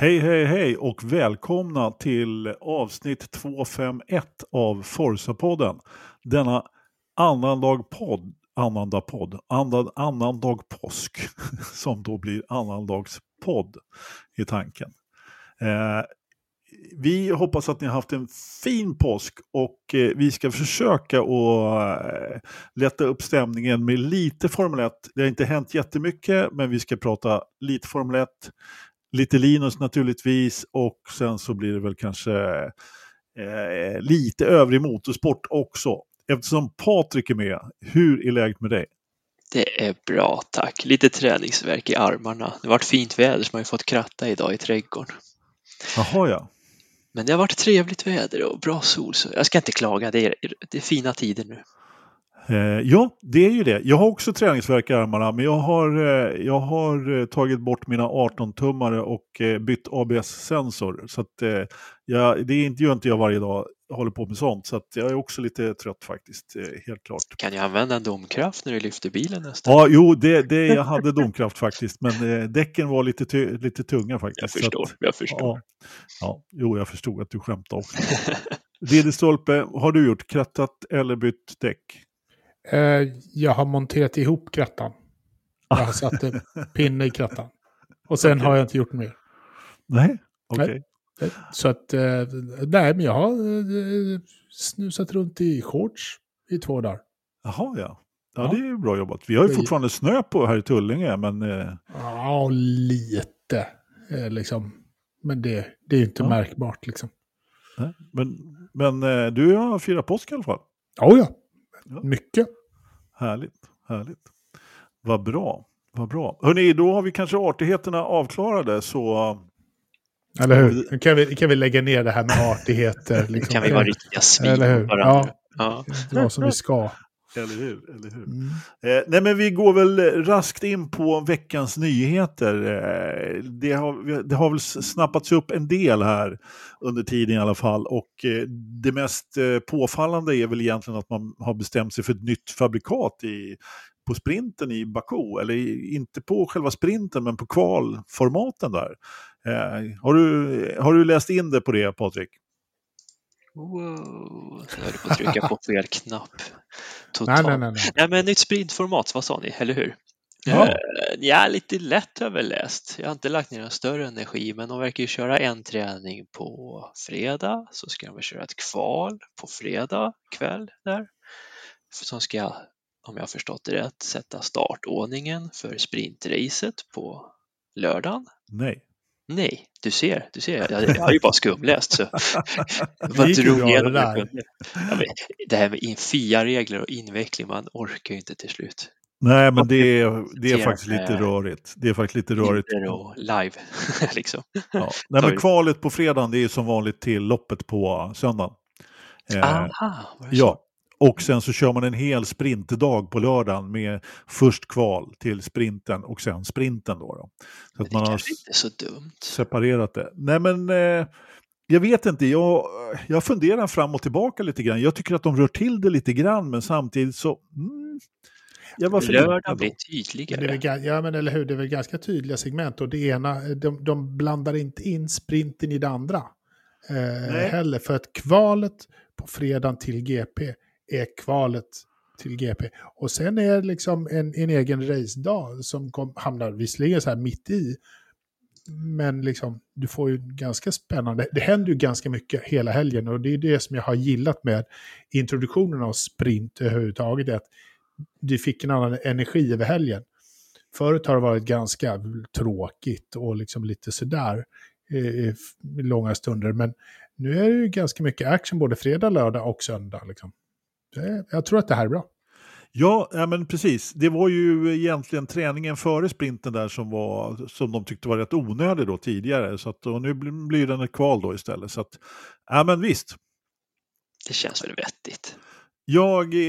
Hej, hej, hej och välkomna till avsnitt 251 av Forsa-podden. Denna annandag podd, annandag podd, annan, annandag påsk, som då blir annandagspodd i tanken. Eh, vi hoppas att ni har haft en fin påsk och eh, vi ska försöka att eh, lätta upp stämningen med lite Formel 1. Det har inte hänt jättemycket men vi ska prata lite Formel 1, lite Linus naturligtvis och sen så blir det väl kanske eh, lite övrig motorsport också. Eftersom Patrik är med, hur är läget med dig? Det är bra tack. Lite träningsverk i armarna. Det har varit fint väder så man har fått kratta idag i trädgården. Jaha ja. Men det har varit trevligt väder och bra sol så jag ska inte klaga. Det är, det är fina tider nu. Eh, ja, det är ju det. Jag har också träningsvärk i armarna men jag har, eh, jag har eh, tagit bort mina 18-tummare och bytt ABS-sensor. Så att, jag, det gör inte jag varje dag, håller på med sånt. Så att jag är också lite trött faktiskt, helt klart. Kan jag använda en domkraft när du lyfter bilen nästan? Ja, jo, det, det, jag hade domkraft faktiskt, men eh, däcken var lite, ty, lite tunga faktiskt. Jag förstår, att, jag förstår. Ja, ja, jo, jag förstod att du skämtade också. Diddy Stolpe, har du gjort krattat eller bytt däck? Eh, jag har monterat ihop krattan. Jag har satt en pinne i krattan. Och sen Okej. har jag inte gjort mer. Nej, okej. Eh, Så att, eh, nej men jag har eh, snusat runt i shorts i två dagar. Jaha, ja. Ja, Ja. det är bra jobbat. Vi har ju Det fortfarande snö på här i Tullinge, men Ja, lite liksom. Men det, det är ju inte Ja. märkbart liksom. men, men du har firat påsk i alla fall. Ja, Ja. mycket. Härligt, härligt. Vad bra, vad bra. Hörrni, då har vi kanske artigheterna avklarade, så Eller Ja, hur? Nu kan vi, kan vi lägga ner det här med artigheter. Liksom. kan vi vara riktiga svin Eller hur? Ja, Ja. det var som vi ska. Eller hur? Eller hur? Mm. Eh, nej men vi går väl raskt in på veckans nyheter. Eh, det, har, det har väl snappats upp en del här under tiden i alla fall. Och eh, det mest eh, påfallande är väl egentligen att man har bestämt sig för ett nytt fabrikat i, på sprinten i Baku. Eller i- inte på själva sprinten men på kvalformaten där. Eh, har, du, har du läst in det på det Patrik? Wow, jag höll på att trycka på fel knapp. Nej, Totalt. nej, nej. nej. Nej, men nytt sprintformat, vad sa ni, eller hur? Ja. Eh, ja, lite lätt överläst. Jag har inte lagt ner någon större energi, men de verkar ju köra en träning på fredag, så ska de väl köra ett kval på fredag kväll där. Som ska, om jag har förstått det rätt, sätta startordningen för sprintracet på lördagen. Nej. Nej, du ser, du ser, jag, jag har ju bara skumläst så ju drog igenom det där. Ja, men det här med in- FIA-regler och inveckling, man orkar ju inte till slut. Nej, men det är, det är faktiskt lite rörigt. Det är faktiskt lite rörigt. Live liksom. Ja. Nej, men kvalet på fredagen det är som vanligt till loppet på söndagen. Eh, Aha, ja, och sen så kör man en hel sprintdag på lördagen med först kval till sprinten och sen sprinten. Då, då. Så att man har inte så dumt. separerat det. Nej men eh, jag vet inte, jag, jag funderar fram och tillbaka lite grann. Jag tycker att de rör till det lite grann men samtidigt så... Mm, jag var Lördag blir. Men det är väl, tydligare. ja, men eller hur? Det är väl ganska tydliga segment och det ena, de, de blandar inte in sprinten i det andra. Eh, heller, för att kvalet på fredagen till GP är kvalet till GP. Och sen är det liksom en, en egen racedag som kom, hamnar visserligen så här mitt i. Men liksom, du får ju ganska spännande, det händer ju ganska mycket hela helgen och det är det som jag har gillat med introduktionen av sprint överhuvudtaget. Att du fick en annan energi över helgen. Förut har det varit ganska tråkigt och liksom lite sådär i långa stunder. Men nu är det ju ganska mycket action både fredag, lördag och söndag. Liksom. Jag tror att det här är bra. Ja, ja, men precis. Det var ju egentligen träningen före sprinten där som, var, som de tyckte var rätt onödig då tidigare. Så att, och nu blir, den ett kval då istället. Så att, ja men visst. Det känns väl vettigt. Jag, eh,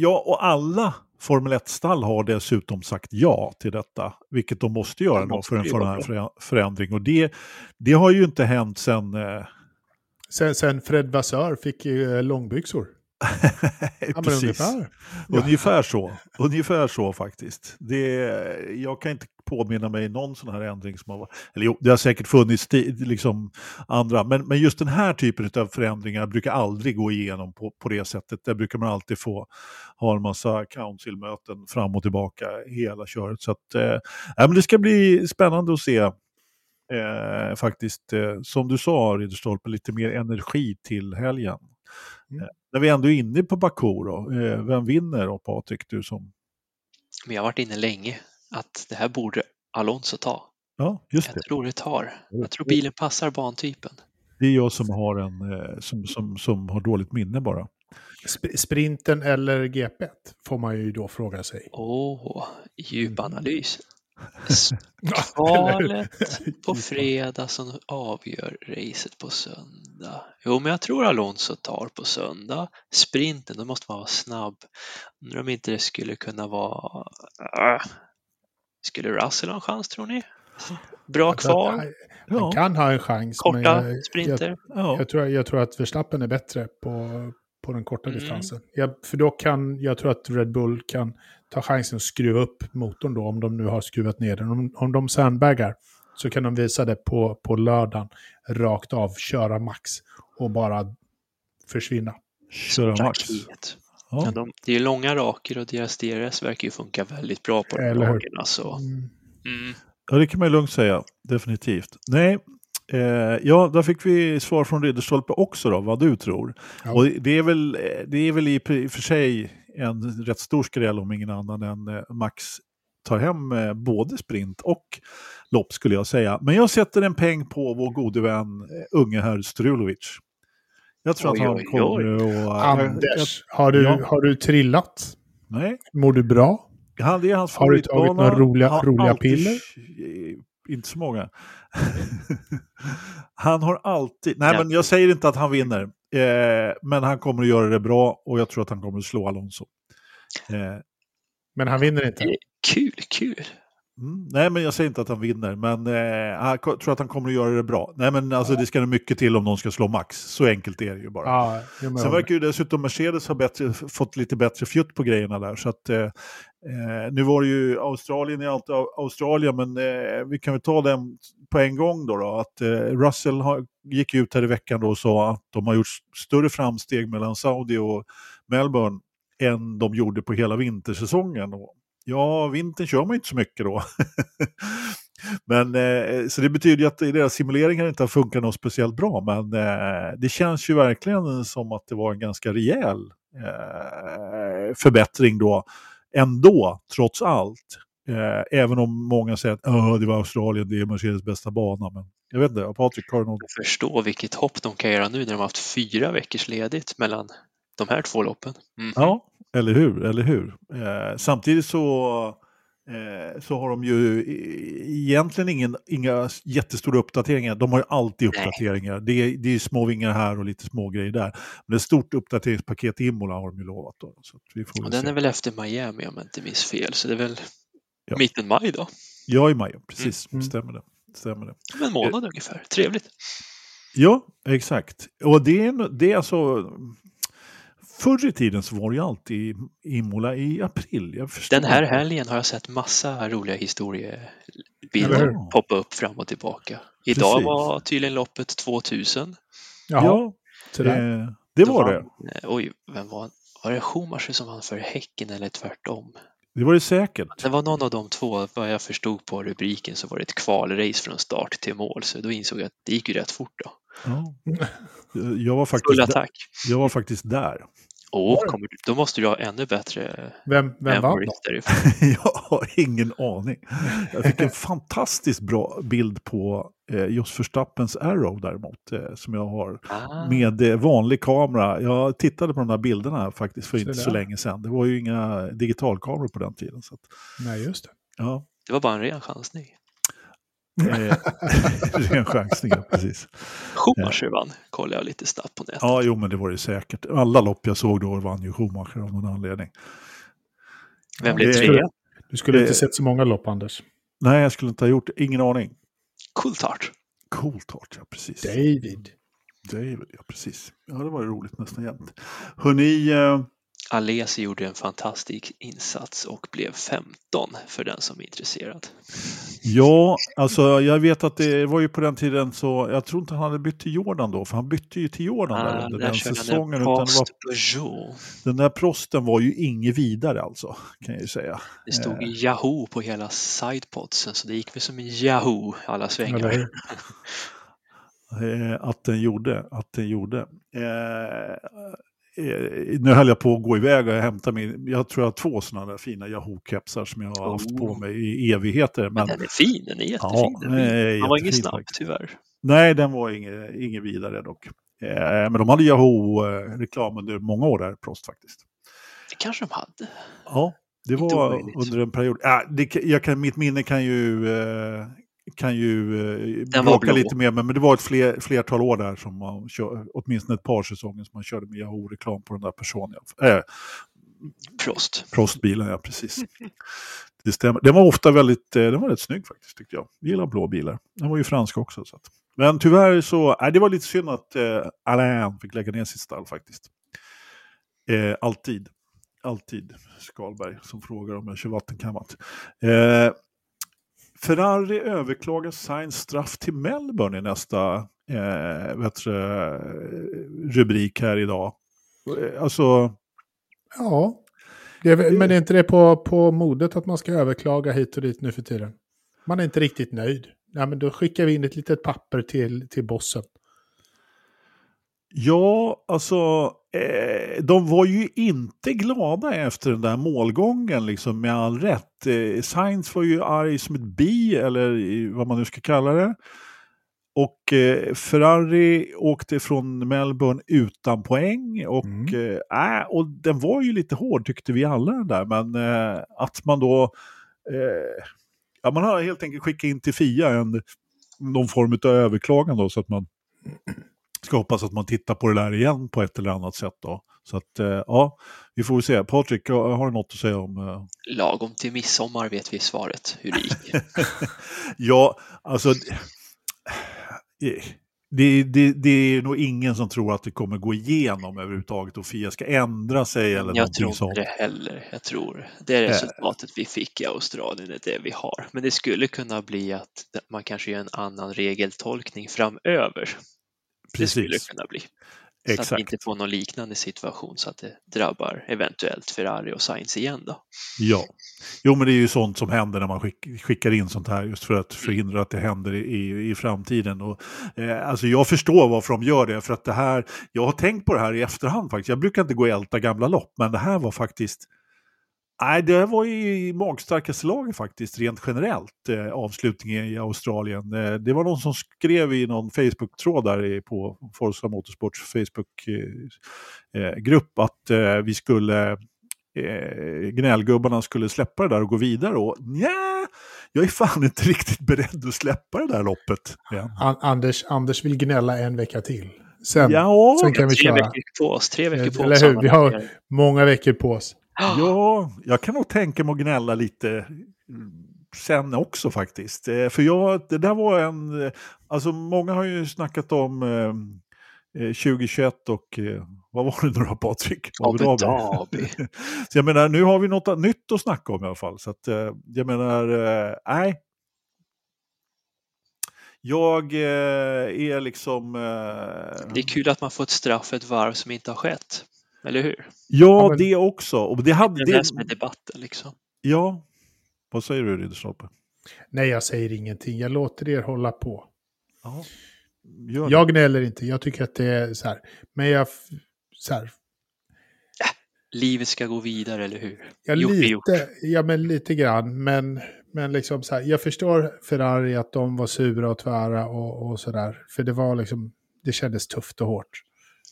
jag och alla Formel 1-stall har dessutom sagt ja till detta. Vilket de måste göra De då måste för en sån här förä- förändring. Och det, det har ju inte hänt sen... Eh, Sen, sen Fred Vassör fick eh, långbyxor. Ja, Precis. ungefär. Ungefär så. Ungefär så faktiskt. Det, jag kan inte påminna mig någon sån här ändring som har. Eller jo, det har säkert funnits liksom andra. Men, men just den här typen av förändringar brukar aldrig gå igenom på, på det sättet. Där brukar man alltid få ha en massa council-möten fram och tillbaka hela köret. Så att, eh, men det ska bli spännande att se. Eh, faktiskt, eh, som du sa Ridderstolpe, lite mer energi till helgen. Mm. Eh, när vi ändå är inne på Baku då, eh, vem vinner då Patrik? Du som... Men jag har varit inne länge att det här borde Alonso ta. Ja, just det. Jag tror det tar. Jag tror bilen passar bantypen. Det är jag som har, en, eh, som, som, som har dåligt minne bara. Sp- Sprinten eller GP får man ju då fråga sig. Åh, djup analys. Kvalet på fredag som avgör racet på söndag. Jo, men jag tror Alonso tar på söndag. Sprinten, då måste man vara snabb. Undrar om inte det skulle kunna vara... Äh. Skulle Russell ha en chans, tror ni? Bra Jag kval, Han, Ja, kan ha en chans. korta jag, jag, sprinter. ja. jag, tror, jag tror att Verstappen är bättre på, på den korta Mm. distansen. Jag, för då kan, jag tror att Red Bull kan ta chansen att skruva upp motorn då, om de nu har skruvat ner den. Om, om de sandbaggar så kan de visa det på, på lördagen, rakt av, köra max och bara försvinna. Köra max. Ja. Ja, de, det är långa raker och deras DRS verkar ju funka väldigt bra på de Eller rakerna. Så. Mm. Mm. ja, det kan man ju lugnt säga. Definitivt. Nej, eh, ja, där fick vi svar från Ridderstolpe också då, vad du tror. Ja. Och det är väl, det är väl i och för sig en rätt stor skräll om ingen annan än eh, Max tar hem eh, både sprint och lopp skulle jag säga. Men jag sätter en peng på vår gode vän eh, unge herr Strulovic. Jag tror Oj, att han oj, kommer att... jag- Anders, har du, Ja. har du trillat? nej, Mår du bra? han, det är hans Har du tagit några roliga- roliga alltid- piller? Eh, Inte så många. han har alltid... Nej, Ja. men jag säger inte att han vinner. Eh, men han kommer att göra det bra och jag tror att han kommer att slå Alonso. Eh, Men han vinner inte. Kul, kul. Mm, nej, men jag säger inte att han vinner, men eh, jag tror att han kommer att göra det bra. Nej, men alltså, det ska nog mycket till om någon ska slå Max. Så enkelt är det ju bara. Ja, Sen verkar ju dessutom Mercedes ha bättre, fått lite bättre fjutt på grejerna där. Så att, eh, eh, nu var det ju Australien i allt Australien, men eh, vi kan väl ta den på en gång då. då att eh, Russell har, gick ut här i veckan då och sa att de har gjort större framsteg mellan Saudi och Melbourne än de gjorde på hela vintersäsongen. Och, ja, vintern kör man ju inte så mycket då. Men, eh, så det betyder ju att deras simuleringar inte har funkat något speciellt bra, men eh, det känns ju verkligen som att det var en ganska rejäl eh, förbättring då, ändå, trots allt. Eh, även om många säger att "Åh, det var Australien, det är Mercedes bästa bana. Men jag vet inte, Patrik, har du något? Jag förstår vilket hopp de kan göra nu när de har haft fyra veckors ledigt mellan de här två loppen. Mm. Ja, eller hur? Eller hur? Eh, samtidigt så, så har de ju egentligen ingen, inga jättestora uppdateringar. De har ju alltid uppdateringar. Det är, det är små vingar här och lite små grejer där. Men ett stort uppdateringspaket i Imola har de ju lovat. Då, så vi får Och den se. är väl efter Miami om jag inte minns fel, så det är väl Ja. mitten maj då. Ja, i maj, precis. Mm. Stämmer det. Stämmer det. Om en månad ungefär. Trevligt. Ja, exakt. Och det är, det är alltså... Förr i tiden så var det ju alltid Imola i april. Den här helgen har jag sett massa roliga historiebilder poppa upp fram och tillbaka. Idag Precis. var tydligen loppet 2000. Jaha, Ja, eh, det Då var vann- det. eh, Oj, vem var Var det Schumacher som vann för Häcken eller tvärtom? Det var det säkert. Det var någon av de två, vad jag förstod på rubriken så var det ett kvalrace från start till mål, så då insåg jag att det gick ju rätt fort då. Ja. Jag, var faktiskt där, jag var faktiskt där. Det? kommer, då måste du ha ännu bättre Vem, vem vann då? Jag har ingen aning. Jag fick en fantastiskt bra bild på eh, just Verstappens Arrow däremot, eh, som jag har Ah, med eh, vanlig kamera. Jag tittade på de där bilderna faktiskt för Så inte så länge sedan. Det var ju inga digitalkameror på den tiden. Så att, Nej, just det. ja, det var bara en ren chansning. Eh, ren chansning, ja, precis. Schumacher vann, kollade jag lite snabbt på nätet. Ja, jo, men det var det säkert. Alla lopp jag såg då vann ju Schumacher av någon anledning. Vem blev trea? Du skulle Det- inte sett så många lopp, Anders. Nej, jag skulle inte ha gjort det. Ingen aning. Coulthard. Coolt art, ja precis. David. David, ja precis. Ja, det var ju roligt nästan jämt. Hörrni, eh, Alesi gjorde en fantastisk insats och blev 15 för den som är intresserad. ja, alltså jag vet att det var ju på den tiden så, jag tror inte han hade bytt till Jordan då, för han bytte ju till Jordan där Ah, under där den körde han säsongen. en Utan det var, den där prosten var ju inget vidare alltså, kan jag ju säga. Det stod Eh. Yahoo på hela sidepodsen så det gick väl som en Yahoo alla svängar. Eh, att den gjorde, att den gjorde. Eh, nu höll jag på att gå iväg och hämta min, jag tror jag har två sådana där fina Yahoo-kepsar som jag har haft på Oh. mig i evigheter. Men Men, den är fin, den är jättefin. Ja, den är Han var ingen snabb tyvärr. nej, den var inget, inget vidare dock. Eh, men de hade Yahoo-reklam under många år där, Prost faktiskt. Det kanske de hade. Ja, det var under en period. Ja, det, jag kan, mitt minne kan ju, eh, kan ju eh, bråka lite med mig, men det var ett fler, flertal år där som man kör, åtminstone ett par säsonger som man körde med Yahoo-reklam på den där personen. Äh, Prost. Prostbilen, ja precis. Det stämmer. Den var ofta väldigt, eh, den var rätt snygg faktiskt tyckte jag. Jag gillar blå bilar. Den var ju fransk också. Så att. Men tyvärr så, nej, det var lite synd att eh, Alain fick lägga ner sitt stall faktiskt. Eh, alltid, alltid Skalberg som frågar om jag kör vattenkammat. Eh, Ferrari överklagar Sainz straff till Melbourne i nästa eh, vet du, rubrik här idag. Eh, Alltså, Ja. Det är, men är inte det på, på modet att man ska överklaga hit och dit nu för tiden? Man är inte riktigt nöjd. Ja, men då skickar vi in ett litet papper till, till bossen. Ja, alltså eh, de var ju inte glada efter den där målgången liksom med all rätt. Eh, Sainz var ju arg som ett bi eller vad man nu ska kalla det. Och eh, Ferrari åkte från Melbourne utan poäng och, Mm. eh, äh, och den var ju lite hård tyckte vi alla den där. Men eh, att man då, eh, ja man har helt enkelt skickat in till FIA en, någon form av överklagan då så att man ska hoppas att man tittar på det där igen på ett eller annat sätt då. Så att eh, ja, vi får väl se. Patrik, har du något att säga om eh, Lagom till midsommar vet vi svaret hur det gick. ja, alltså. eh, Det, det, det är nog ingen som tror att det kommer gå igenom överhuvudtaget och Fia ska ändra sig eller Jag tror inte det heller. Jag tror det resultatet vi fick i Australien är det vi har. Men det skulle kunna bli att man kanske gör en annan regeltolkning framöver. Det skulle Precis, kunna bli. Så att vi exakt. inte får någon liknande situation så att det drabbar eventuellt Ferrari och Sainz igen då. Ja. Jo, men det är ju sånt som händer när man skick, skickar in sånt här just för att förhindra att det händer i, i, i framtiden. Och, eh, alltså jag förstår varför de gör det, för att det här, jag har tänkt på det här i efterhand faktiskt. Jag brukar inte gå och älta gamla lopp, men det här var faktiskt Nej, det var i magstarkaste laget faktiskt, rent generellt, eh, avslutningen i Australien. Eh, det var någon som skrev i någon Facebook-tråd där i- på Forza Motorsports Facebook-grupp att eh, vi skulle, eh, gnällgubbarna skulle släppa det där och gå vidare. Och nja, jag är fan inte riktigt beredd att släppa det där loppet. An Anders, Anders vill gnälla en vecka till. Sen, Ja, sen kan vi tre köra. veckor på oss, tre veckor på Eller oss. hur? Vi har- Många veckor på oss. Ja, jag kan nog tänka mig att gnälla lite mm, sen också faktiskt. Eh, För jag, det där var en, eh, alltså många har ju snackat om eh, eh, 2021 och eh, vad var det nu då Patrik? Abu Dhabi. Så jag menar, nu har vi något nytt att snacka om i alla fall. Så att, eh, jag menar, eh, nej. Jag eh, är liksom... Eh, Det är kul att man får ett straff ett varv som inte har skett. Eller hur? ja, Ja, men- det också. Och det Det hade, är det det, som är debatten liksom. ja, vad säger du Ridderstolpe? Nej, jag säger ingenting. Jag låter er hålla på. Ja, gör det. Jag gnäller inte. Jag tycker att det är så här. Men jag... Så här, Livet ska gå vidare, eller hur? Ja, Gjort är gjort. lite, ja, men lite grann. Men, men liksom så här, jag förstår Ferrari att de var sura och tvära och, och sådär. För det var liksom, det kändes tufft och hårt.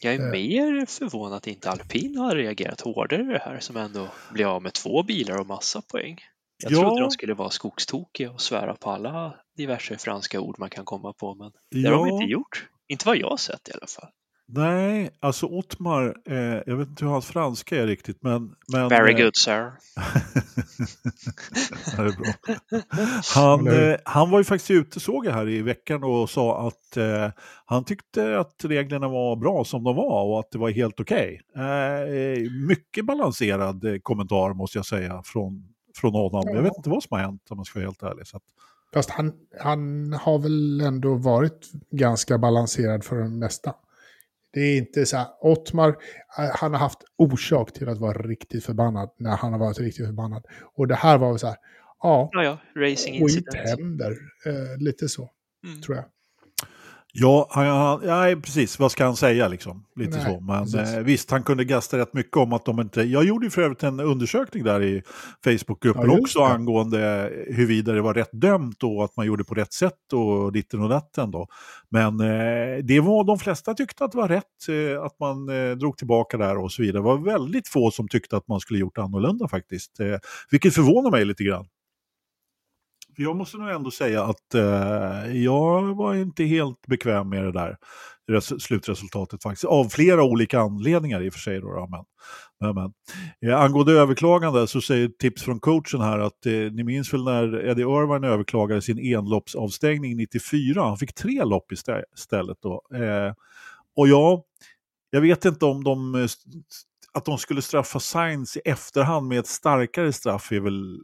Jag är Eh. mer förvånad att inte alpin har reagerat hårdare i det här som ändå blir av med två bilar och massa poäng. Jag Ja. trodde de skulle vara skogstokiga och svära på alla diverse franska ord man kan komma på, men det har de Ja. inte gjort. Inte vad jag har sett i alla fall. Nej, alltså Ottmar, eh, jag vet inte hur hans franska är riktigt, men... men Very eh, good sir. det är bra. Han, eh, han var ju faktiskt ute, såg jag här i veckan, och sa att eh, han tyckte att reglerna var bra som de var och att det var helt okej. Eh, mycket balanserad eh, kommentar måste jag säga från, från honom. Jag vet inte vad som har hänt om man ska vara helt ärlig. Så att, Fast han, han har väl ändå varit ganska balanserad för det mesta. Det är inte så här, Ottmar, eh, han har haft orsak till att vara riktigt förbannad när han har varit riktigt förbannad. Och det här var så här, ja, Ja, ja, racing incident. händer. Eh, lite så, Mm. tror jag. Ja, han, han, nej, precis. Vad ska han säga liksom? Lite Nej, så. Men precis. eh, visst, han kunde gasta rätt mycket om att de inte... Jag gjorde ju för övrigt en undersökning där i Facebookgruppen Ja, också det. angående huruvida det var rätt dömt och att man gjorde på rätt sätt och ditten och datten då. Men eh, det var de flesta tyckte att det var rätt, eh, att man eh, drog tillbaka där och så vidare. Det var väldigt få som tyckte att man skulle gjort annorlunda faktiskt. Eh, vilket förvånar mig lite grann. För Jag måste nog ändå säga att eh, jag var inte helt bekväm med det där res- slutresultatet faktiskt. Av flera olika anledningar i och för sig. Då, då, men, men, men. Eh, angående överklagande så säger tips från coachen här att eh, ni minns väl när Eddie Irvine överklagade sin enloppsavstängning 94. Han fick tre lopp istället då. Eh, och ja, jag vet inte om de, eh, st- att de skulle straffa Sainz i efterhand med ett starkare straff är väl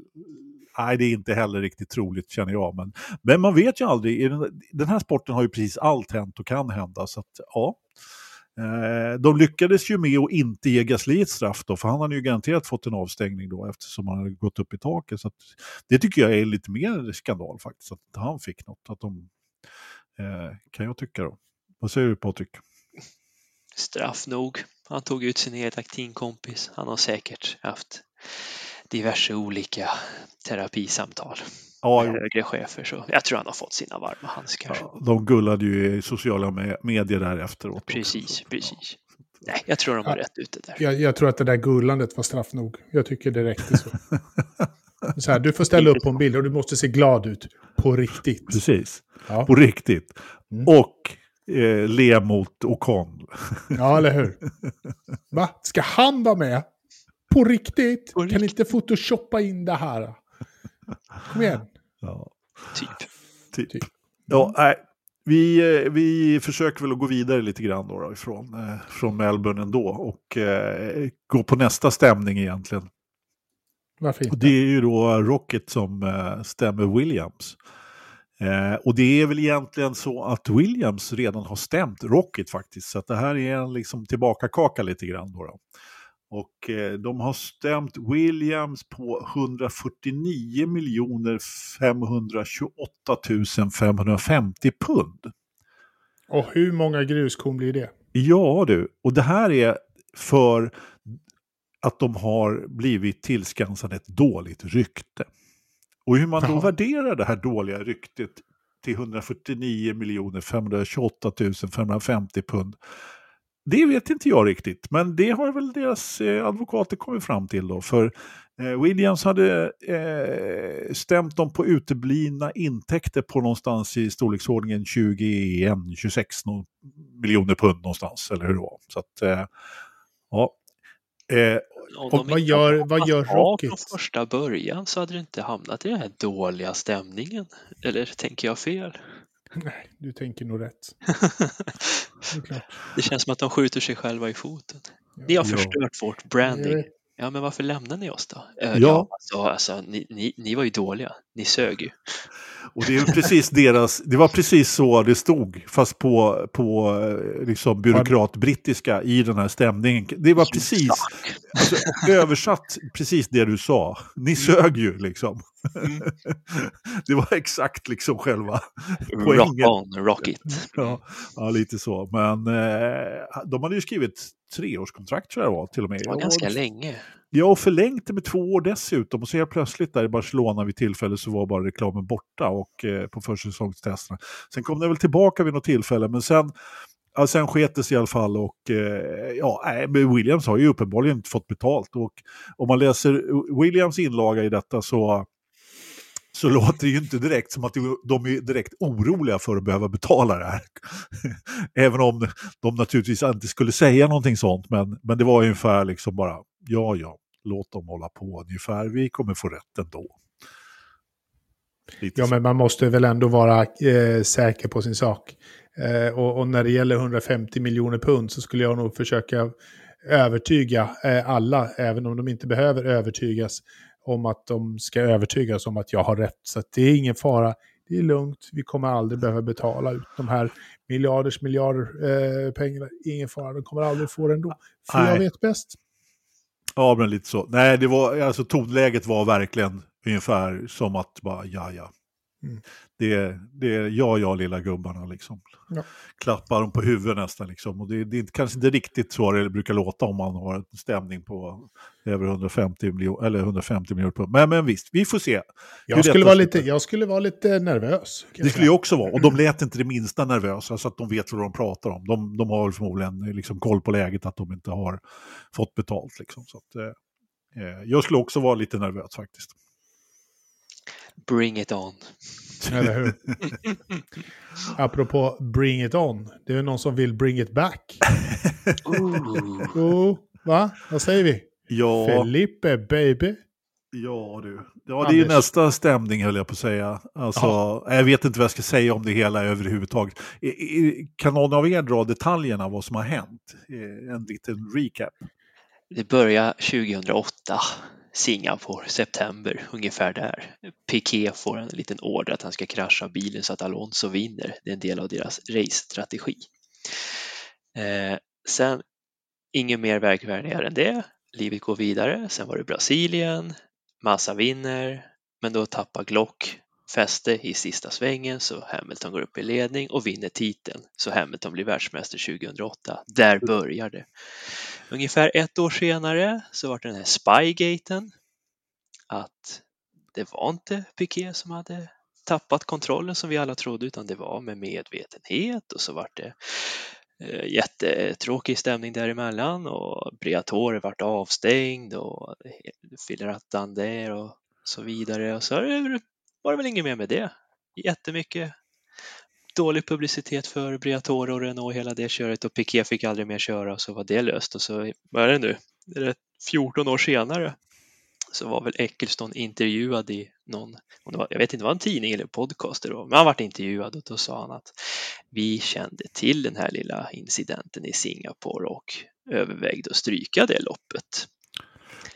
Nej, det är inte heller riktigt troligt känner jag. Men, men man vet ju aldrig. I den, den här sporten har ju precis allt hänt och kan hända. Så att, ja. Eh, de lyckades ju med att inte ge Gasly ett straff då, för han hade ju garanterat fått en avstängning då eftersom han hade gått upp i taket. Så att, det tycker jag är lite mer skandal faktiskt, att han fick något. Att de, eh, kan jag tycka då. Vad säger du Patrik? Straff nog. Han tog ut sin hela teamkompis. Han har säkert haft diverse olika terapisamtal Ja, med högre chefer. Så jag tror han har fått sina varma handskar. Ja, de gullade ju i sociala me- medier där efteråt. också, Precis, så att, precis. Nej, jag tror de var Ja. rätt ute där. Jag, jag tror att det där gullandet var straff nog. Jag tycker det räckte så. så här, du får ställa upp på en bild och du måste se glad ut. På riktigt. Precis, Ja, på riktigt. Mm. Och eh, le mot Ocon. ja eller hur? Va? Ska han vara med? På riktigt? På Kan riktigt. inte photoshoppa in det här? Kom igen. Ja, Typ. typ. Typ. Ja, nej. Vi, eh, vi försöker väl att gå vidare lite grann då, då ifrån, eh, från Melbourne ändå och eh, gå på nästa stämning egentligen. Varför Och inte? det är ju då Rocket som eh, stämmer Williams. Eh, och det är väl egentligen så att Williams redan har stämt Rocket faktiskt. Så att det här är en liksom tillbakakaka lite grann. Då, då. Och eh, de har stämt Williams på 149 miljoner 528 550 pund. Och hur många gruskorn blir det? Ja du, och det här är för att de har blivit tillskansade ett dåligt rykte. Och hur man då Jaha. värderar det här dåliga ryktet till 149 miljoner 528 550 pund. Det vet inte jag riktigt, men det har väl deras eh, advokater kommit fram till då. För eh, Williams hade eh, stämt dem på uteblivna intäkter på någonstans i storleksordningen 21-26 no miljoner pund någonstans, eller hur det var. Så att, eh, ja. Eh, Och de vad gör- vad gör Rocket? Från första början så hade det inte hamnat i den här dåliga stämningen. Eller tänker jag fel? Nej, du tänker nog rätt. Det. Det känns som att de skjuter sig själva i foten. Ni har Ja. förstört vårt Jag branding. Ja, men varför lämnar ni oss då? Ja. ja alltså, alltså ni, ni, ni var ju dåliga. Ni sög ju. Och det, är precis deras, det var precis så det stod, fast på, på liksom byråkratbrittiska i den här stämningen. Det var precis, alltså, översatt precis det du sa. Ni sög ju liksom. Mm. det var exakt liksom själva Rock poängen. on, rock it. Ja, ja, lite så. Men eh, de hade ju skrivit treårskontrakt tror jag det var till och med. Det var Och- ganska länge. Ja, och förlängt det med två år dessutom. Och så helt plötsligt där i Barcelona vid tillfälle så var bara reklamen borta och eh, på försäsongstesterna. Sen kom den väl tillbaka vid något tillfälle, men sen, ja, sen sket det sig i alla fall. Och eh, ja, Williams har ju uppenbarligen inte fått betalt. Och om man läser Williams inlaga i detta så så låter det ju inte direkt som att de är direkt oroliga för att behöva betala det här. Även om de naturligtvis inte skulle säga någonting sånt, men, men det var ungefär liksom bara, ja ja, låt dem hålla på ungefär, vi kommer få rätt ändå. Lite ja, så. men man måste väl ändå vara eh, säker på sin sak. Eh, och, och, när det gäller 150 miljoner pund så skulle jag nog försöka övertyga eh, alla, även om de inte behöver övertygas, om att de ska övertygas om att jag har rätt. Så det är ingen fara, det är lugnt, vi kommer aldrig behöva betala ut de här miljarders miljarder eh, pengarna. Ingen fara, de kommer aldrig få det ändå. För Nej. jag vet bäst. Ja, men lite så. Nej, det var, alltså tonläget var verkligen ungefär som att bara, ja, ja. Mm. Det, är, det är ja, ja, lilla gubbarna liksom. Ja. Klappar dem på huvudet nästan liksom. Och det, det är kanske inte riktigt så det brukar låta om man har en stämning på över 150 miljoner, eller 150 miljoner Men, men visst, vi får se. Jag skulle, vara lite, jag skulle vara lite nervös. Det skulle jag också vara. Och de lät inte det minsta nervösa så att de vet vad de pratar om. De, de har förmodligen liksom koll på läget att de inte har fått betalt. Liksom. Så att, eh, eh jag skulle också vara lite nervös faktiskt. Bring it on. Eller hur? Apropå bring it on. Det är någon som vill bring it back. Ooh. Oh, va? Vad säger vi? Ja. Felipe, baby. Ja du. Ja, det är ju nästa stämning höll jag på att säga. Alltså, jag vet inte vad jag ska säga om det hela överhuvudtaget. Kan någon av er dra detaljerna vad som har hänt? En liten recap. Det började 2008 Singapore, september, ungefär där. Piqué får en liten order att han ska krascha bilen så att Alonso vinner. Det är en del av deras race-strategi. Eh, sen, inget mer verkvärdigare än det. Livet går vidare. Sen var det Brasilien. Massa vinner, men då tappar Glock fäste i sista svängen så Hamilton går upp i ledning och vinner titeln så Hamilton blir världsmästare 2008. Där börjar det. Ungefär ett år senare så var det den här Spygaten att det var inte Piqué som hade tappat kontrollen som vi alla trodde utan det var med medvetenhet och så var det eh, jättetråkig stämning däremellan och Briatore vart avstängd och Filaratander och så vidare och så var det väl inget mer med det. Jättemycket dålig publicitet för Briatore och Renault hela det köret och Piqué fick aldrig mer köra och så var det löst och så, vad är det nu, är det 14 år senare så var väl Eccleston intervjuad i någon, jag vet inte vad en tidning eller podcast det var, men han vart intervjuad och då sa han att vi kände till den här lilla incidenten i Singapore och övervägde att stryka det loppet.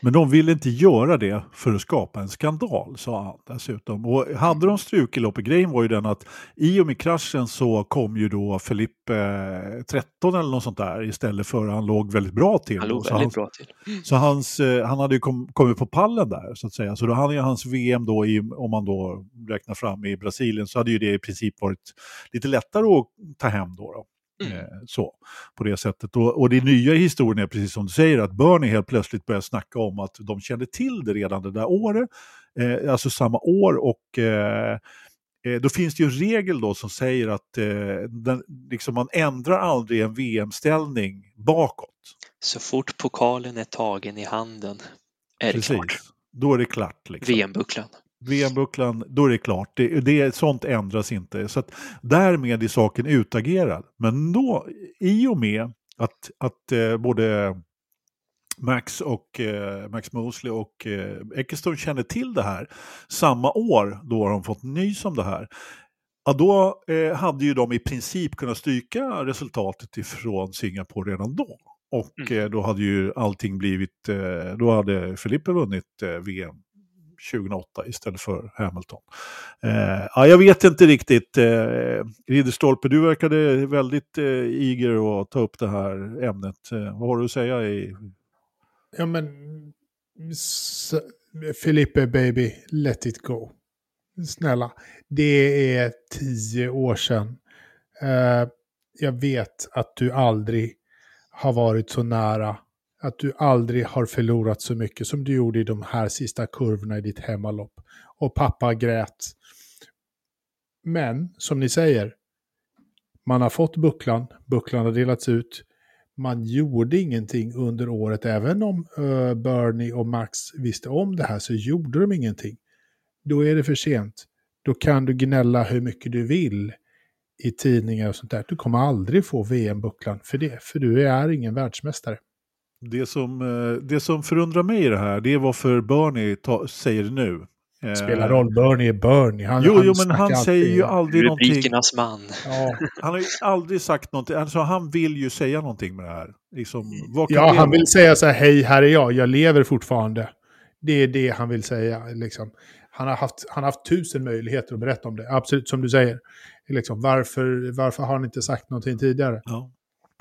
Men de ville inte göra det för att skapa en skandal, sa han dessutom. Och hade de strukit loppet, grejen var ju den att i och med kraschen så kom ju då Felipe eh, 13 eller något sånt där istället för han låg väldigt bra till. Han låg väldigt hans, bra till. Så hans, eh, han hade ju kom, kommit på pallen där så att säga. Så då hade ju hans VM då, i, om man då räknar fram i Brasilien, så hade ju det i princip varit lite lättare att ta hem då. då. Mm. Eh, så, på det sättet. Och, och det nya i historien är precis som du säger att Bernie helt plötsligt börjar snacka om att de kände till det redan det där året, eh, alltså samma år och eh, eh då finns det ju en regel då som säger att eh, den, liksom man ändrar aldrig en VM-ställning bakåt. Så fort pokalen är tagen i handen är Precis. det klart. Då är det klart. Liksom. VM-bucklan. VM-bucklan, då är det klart. Det, det, sånt ändras inte. Så att därmed är saken utagerad. Men då, i och med att, att eh, både Max och eh, Max Mosley och eh, Eccleston känner till det här samma år, då har de fått nys om det här. Ja, då eh, hade ju de i princip kunnat stryka resultatet ifrån Singapore redan då. Och mm. Eh, då hade ju allting blivit, eh, då hade Filippe vunnit eh, VM 2008 istället för Hamilton. Eh, ja, jag vet inte riktigt. Eh, Ridderstolpe, du verkade väldigt eh, eager att ta upp det här ämnet. Eh, vad har du att säga? I... Ja, men Filippe baby, let it go. Snälla, det är tio år sedan. Eh, jag vet att du aldrig har varit så nära att du aldrig har förlorat så mycket som du gjorde i de här sista kurvorna i ditt hemmalopp. Och pappa grät. Men, som ni säger, man har fått bucklan, bucklan har delats ut. Man gjorde ingenting under året, även om uh, Bernie och Max visste om det här så gjorde de ingenting. då är det för sent. Då kan du gnälla hur mycket du vill i tidningar och sånt där. Du kommer aldrig få VM-bucklan för det, för du är ingen världsmästare. Det som, eh, det som förundrar mig i det här, det är varför Bernie ta, säger nu. Eh, Spelar roll, Bernie är Bernie. Han, jo, han jo, men han säger ju aldrig någonting. Rubrikernas man. Ja. Han har ju aldrig sagt någonting. Alltså, han vill ju säga någonting med det här. Liksom, ja, han vill säga så här, hej, här är jag, jag lever fortfarande. Det är det han vill säga. Liksom. Han, har haft, han har haft tusen möjligheter att berätta om det, absolut som du säger. Liksom, varför, varför har han inte sagt någonting tidigare? Ja.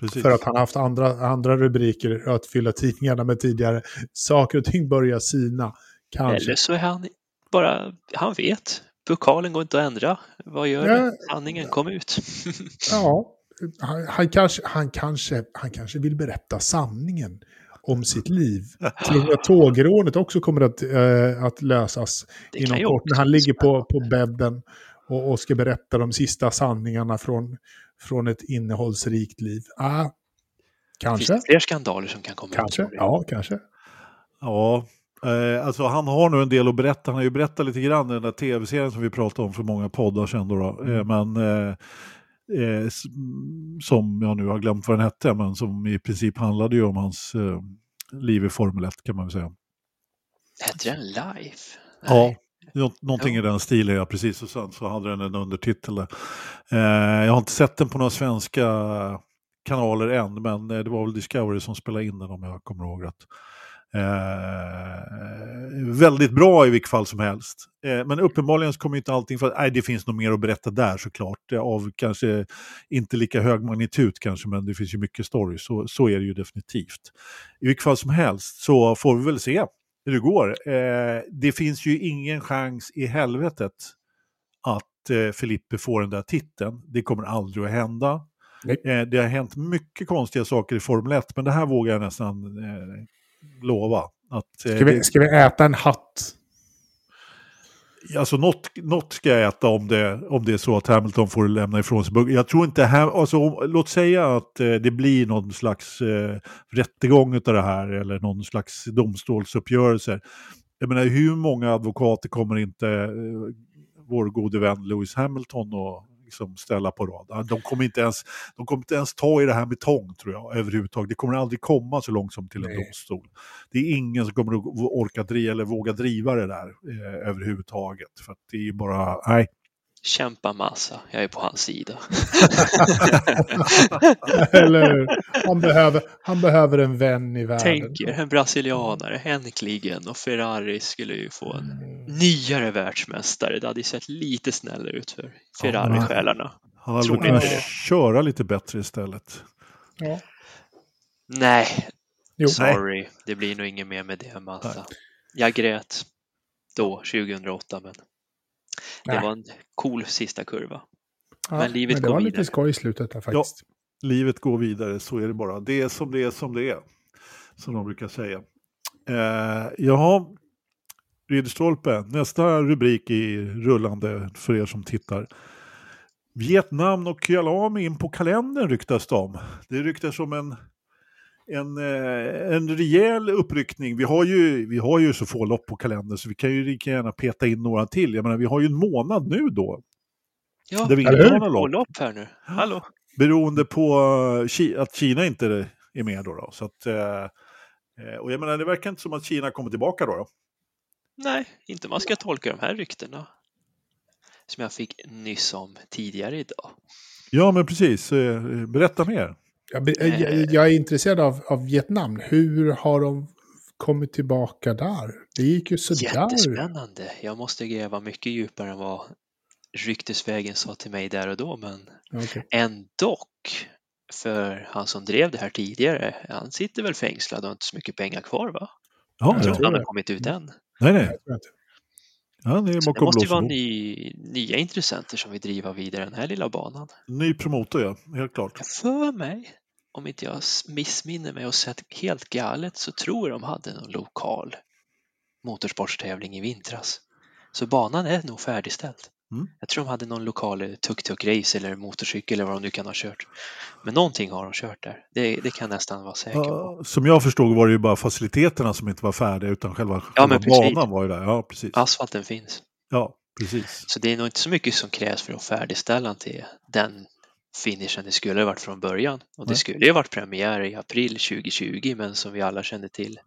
Precis. För att han har haft andra, andra rubriker att fylla tidningarna med tidigare. Saker och ting börjar sina. Kanske. Eller så är han bara, han vet. Pokalen går inte att ändra. Vad gör ja. Sanningen kom ut. ja, han, han, kanske, han, kanske, han kanske vill berätta sanningen om sitt liv. Tror att tågrånet också kommer att, äh, att lösas det inom kort? När han ligger på, på bädden och, och ska berätta de sista sanningarna från, från ett innehållsrikt liv. Ah, kanske. Finns det fler skandaler som kan komma Kanske, ut? ja, kanske. Ja, eh, alltså han har nog en del att berätta. Han har ju berättat lite grann i den där tv-serien som vi pratade om för många poddar sedan. Då, då. Eh, mm. men eh, eh, som jag nu har glömt vad den hette, men som i princip handlade ju om hans eh, liv i Formel 1 kan man väl säga. Hette den Life? Ja, någonting ja. i den stilen, ja precis. Och sen så hade den en undertitel. Eh, jag har inte sett den på några svenska kanaler än, men eh, det var väl Discovery som spelade in den om jag kommer ihåg rätt. Eh, väldigt bra i vilket fall som helst. Eh, men uppenbarligen så kommer inte allting för att nej, det finns nog mer att berätta där såklart. Av kanske inte lika hög magnitud kanske, men det finns ju mycket story. Så, så är det ju definitivt. I vilket fall som helst så får vi väl se hur det går. Eh, det finns ju ingen chans i helvetet att eh, Filippe får den där titeln. Det kommer aldrig att hända. Eh, det har hänt mycket konstiga saker i Formel 1, men det här vågar jag nästan eh, lova. Att, eh, ska, vi, ska vi äta en hatt? Alltså något, något ska jag äta om det, om det är så att Hamilton får lämna ifrån sig. Jag tror inte, alltså, låt säga att eh, det blir någon slags eh, rättegång av det här eller någon slags domstolsuppgörelse. Jag menar hur många advokater kommer inte eh, vår gode vän Lewis Hamilton att liksom ställa på rad. De kommer, inte ens, de kommer inte ens ta i det här med tång tror jag överhuvudtaget. Det kommer aldrig komma så långt som till en Nej. domstol. Det är ingen som kommer att orka driva eller våga driva det där eh, överhuvudtaget. För att det är bara, nej, kämpa massa. Jag är på hans sida. Eller han behöver, han behöver en vän i världen. Tänker en brasilianare, äntligen. Och Ferrari skulle ju få en mm. nyare världsmästare. Det hade ju sett lite snällare ut för Ferrari-själarna. Han hade väl kunnat köra lite bättre istället. Ja. Nej, jo. sorry. Det blir nog inget mer med det, Massa. Jag grät då, 2008, men det Nej. var en cool sista kurva. Ja, men livet men det går var vidare. lite skoj i slutet där faktiskt. Ja, livet går vidare, så är det bara. Det är som det är som det är. Som de brukar säga. Eh, jaha, Ridderstolpe, nästa rubrik i rullande för er som tittar. Vietnam och Kyalami in på kalendern ryktas det om. Det ryktas om en en, eh, en rejäl uppryckning. Vi har, ju, vi har ju så få lopp på kalendern så vi kan ju lika gärna peta in några till. Jag menar, vi har ju en månad nu då. Ja, där vi inte har några lopp. lopp här nu. Hallå. Beroende på eh, att Kina inte är med då. då. Så att, eh, och jag menar, det verkar inte som att Kina kommer tillbaka då. då. Nej, inte man ska tolka de här ryktena. Som jag fick nyss om tidigare idag. Ja, men precis. Berätta mer. Jag, jag, jag, är intresserad av, av Vietnam. Hur har de kommit tillbaka där? Det gick ju sådär. Jättespännande. Jag måste gräva mycket djupare än vad ryktesvägen sa till mig där och då, men okay. ändå. För han som drev det här tidigare, han sitter väl fängslad och har inte så mycket pengar kvar va? Ja, jag tror inte han har kommit ut än. Nej, nej. Ja, det, det måste ju vara ny, nya intressenter som vill driva vidare den här lilla banan. Ny promotor, ja. Helt klart. För mig, om inte jag missminner mig och sett helt galet, så tror jag de hade någon lokal motorsportstävling i vintras. Så banan är nog färdigställd. Mm. Jag tror de hade någon lokal tuk-tuk-race eller motorcykel eller vad de nu kan ha kört. Men någonting har de kört där. Det, det kan jag nästan vara säker på. Som jag förstod var det ju bara faciliteterna som inte var färdiga utan själva, ja, själva banan var ju där. Ja, precis. Asfalten finns. Ja, precis. Så det är nog inte så mycket som krävs för att färdigställa till den finishen det skulle ha varit från början. Och det Nej. skulle ju varit premiär i april 2020 men som vi alla kände till,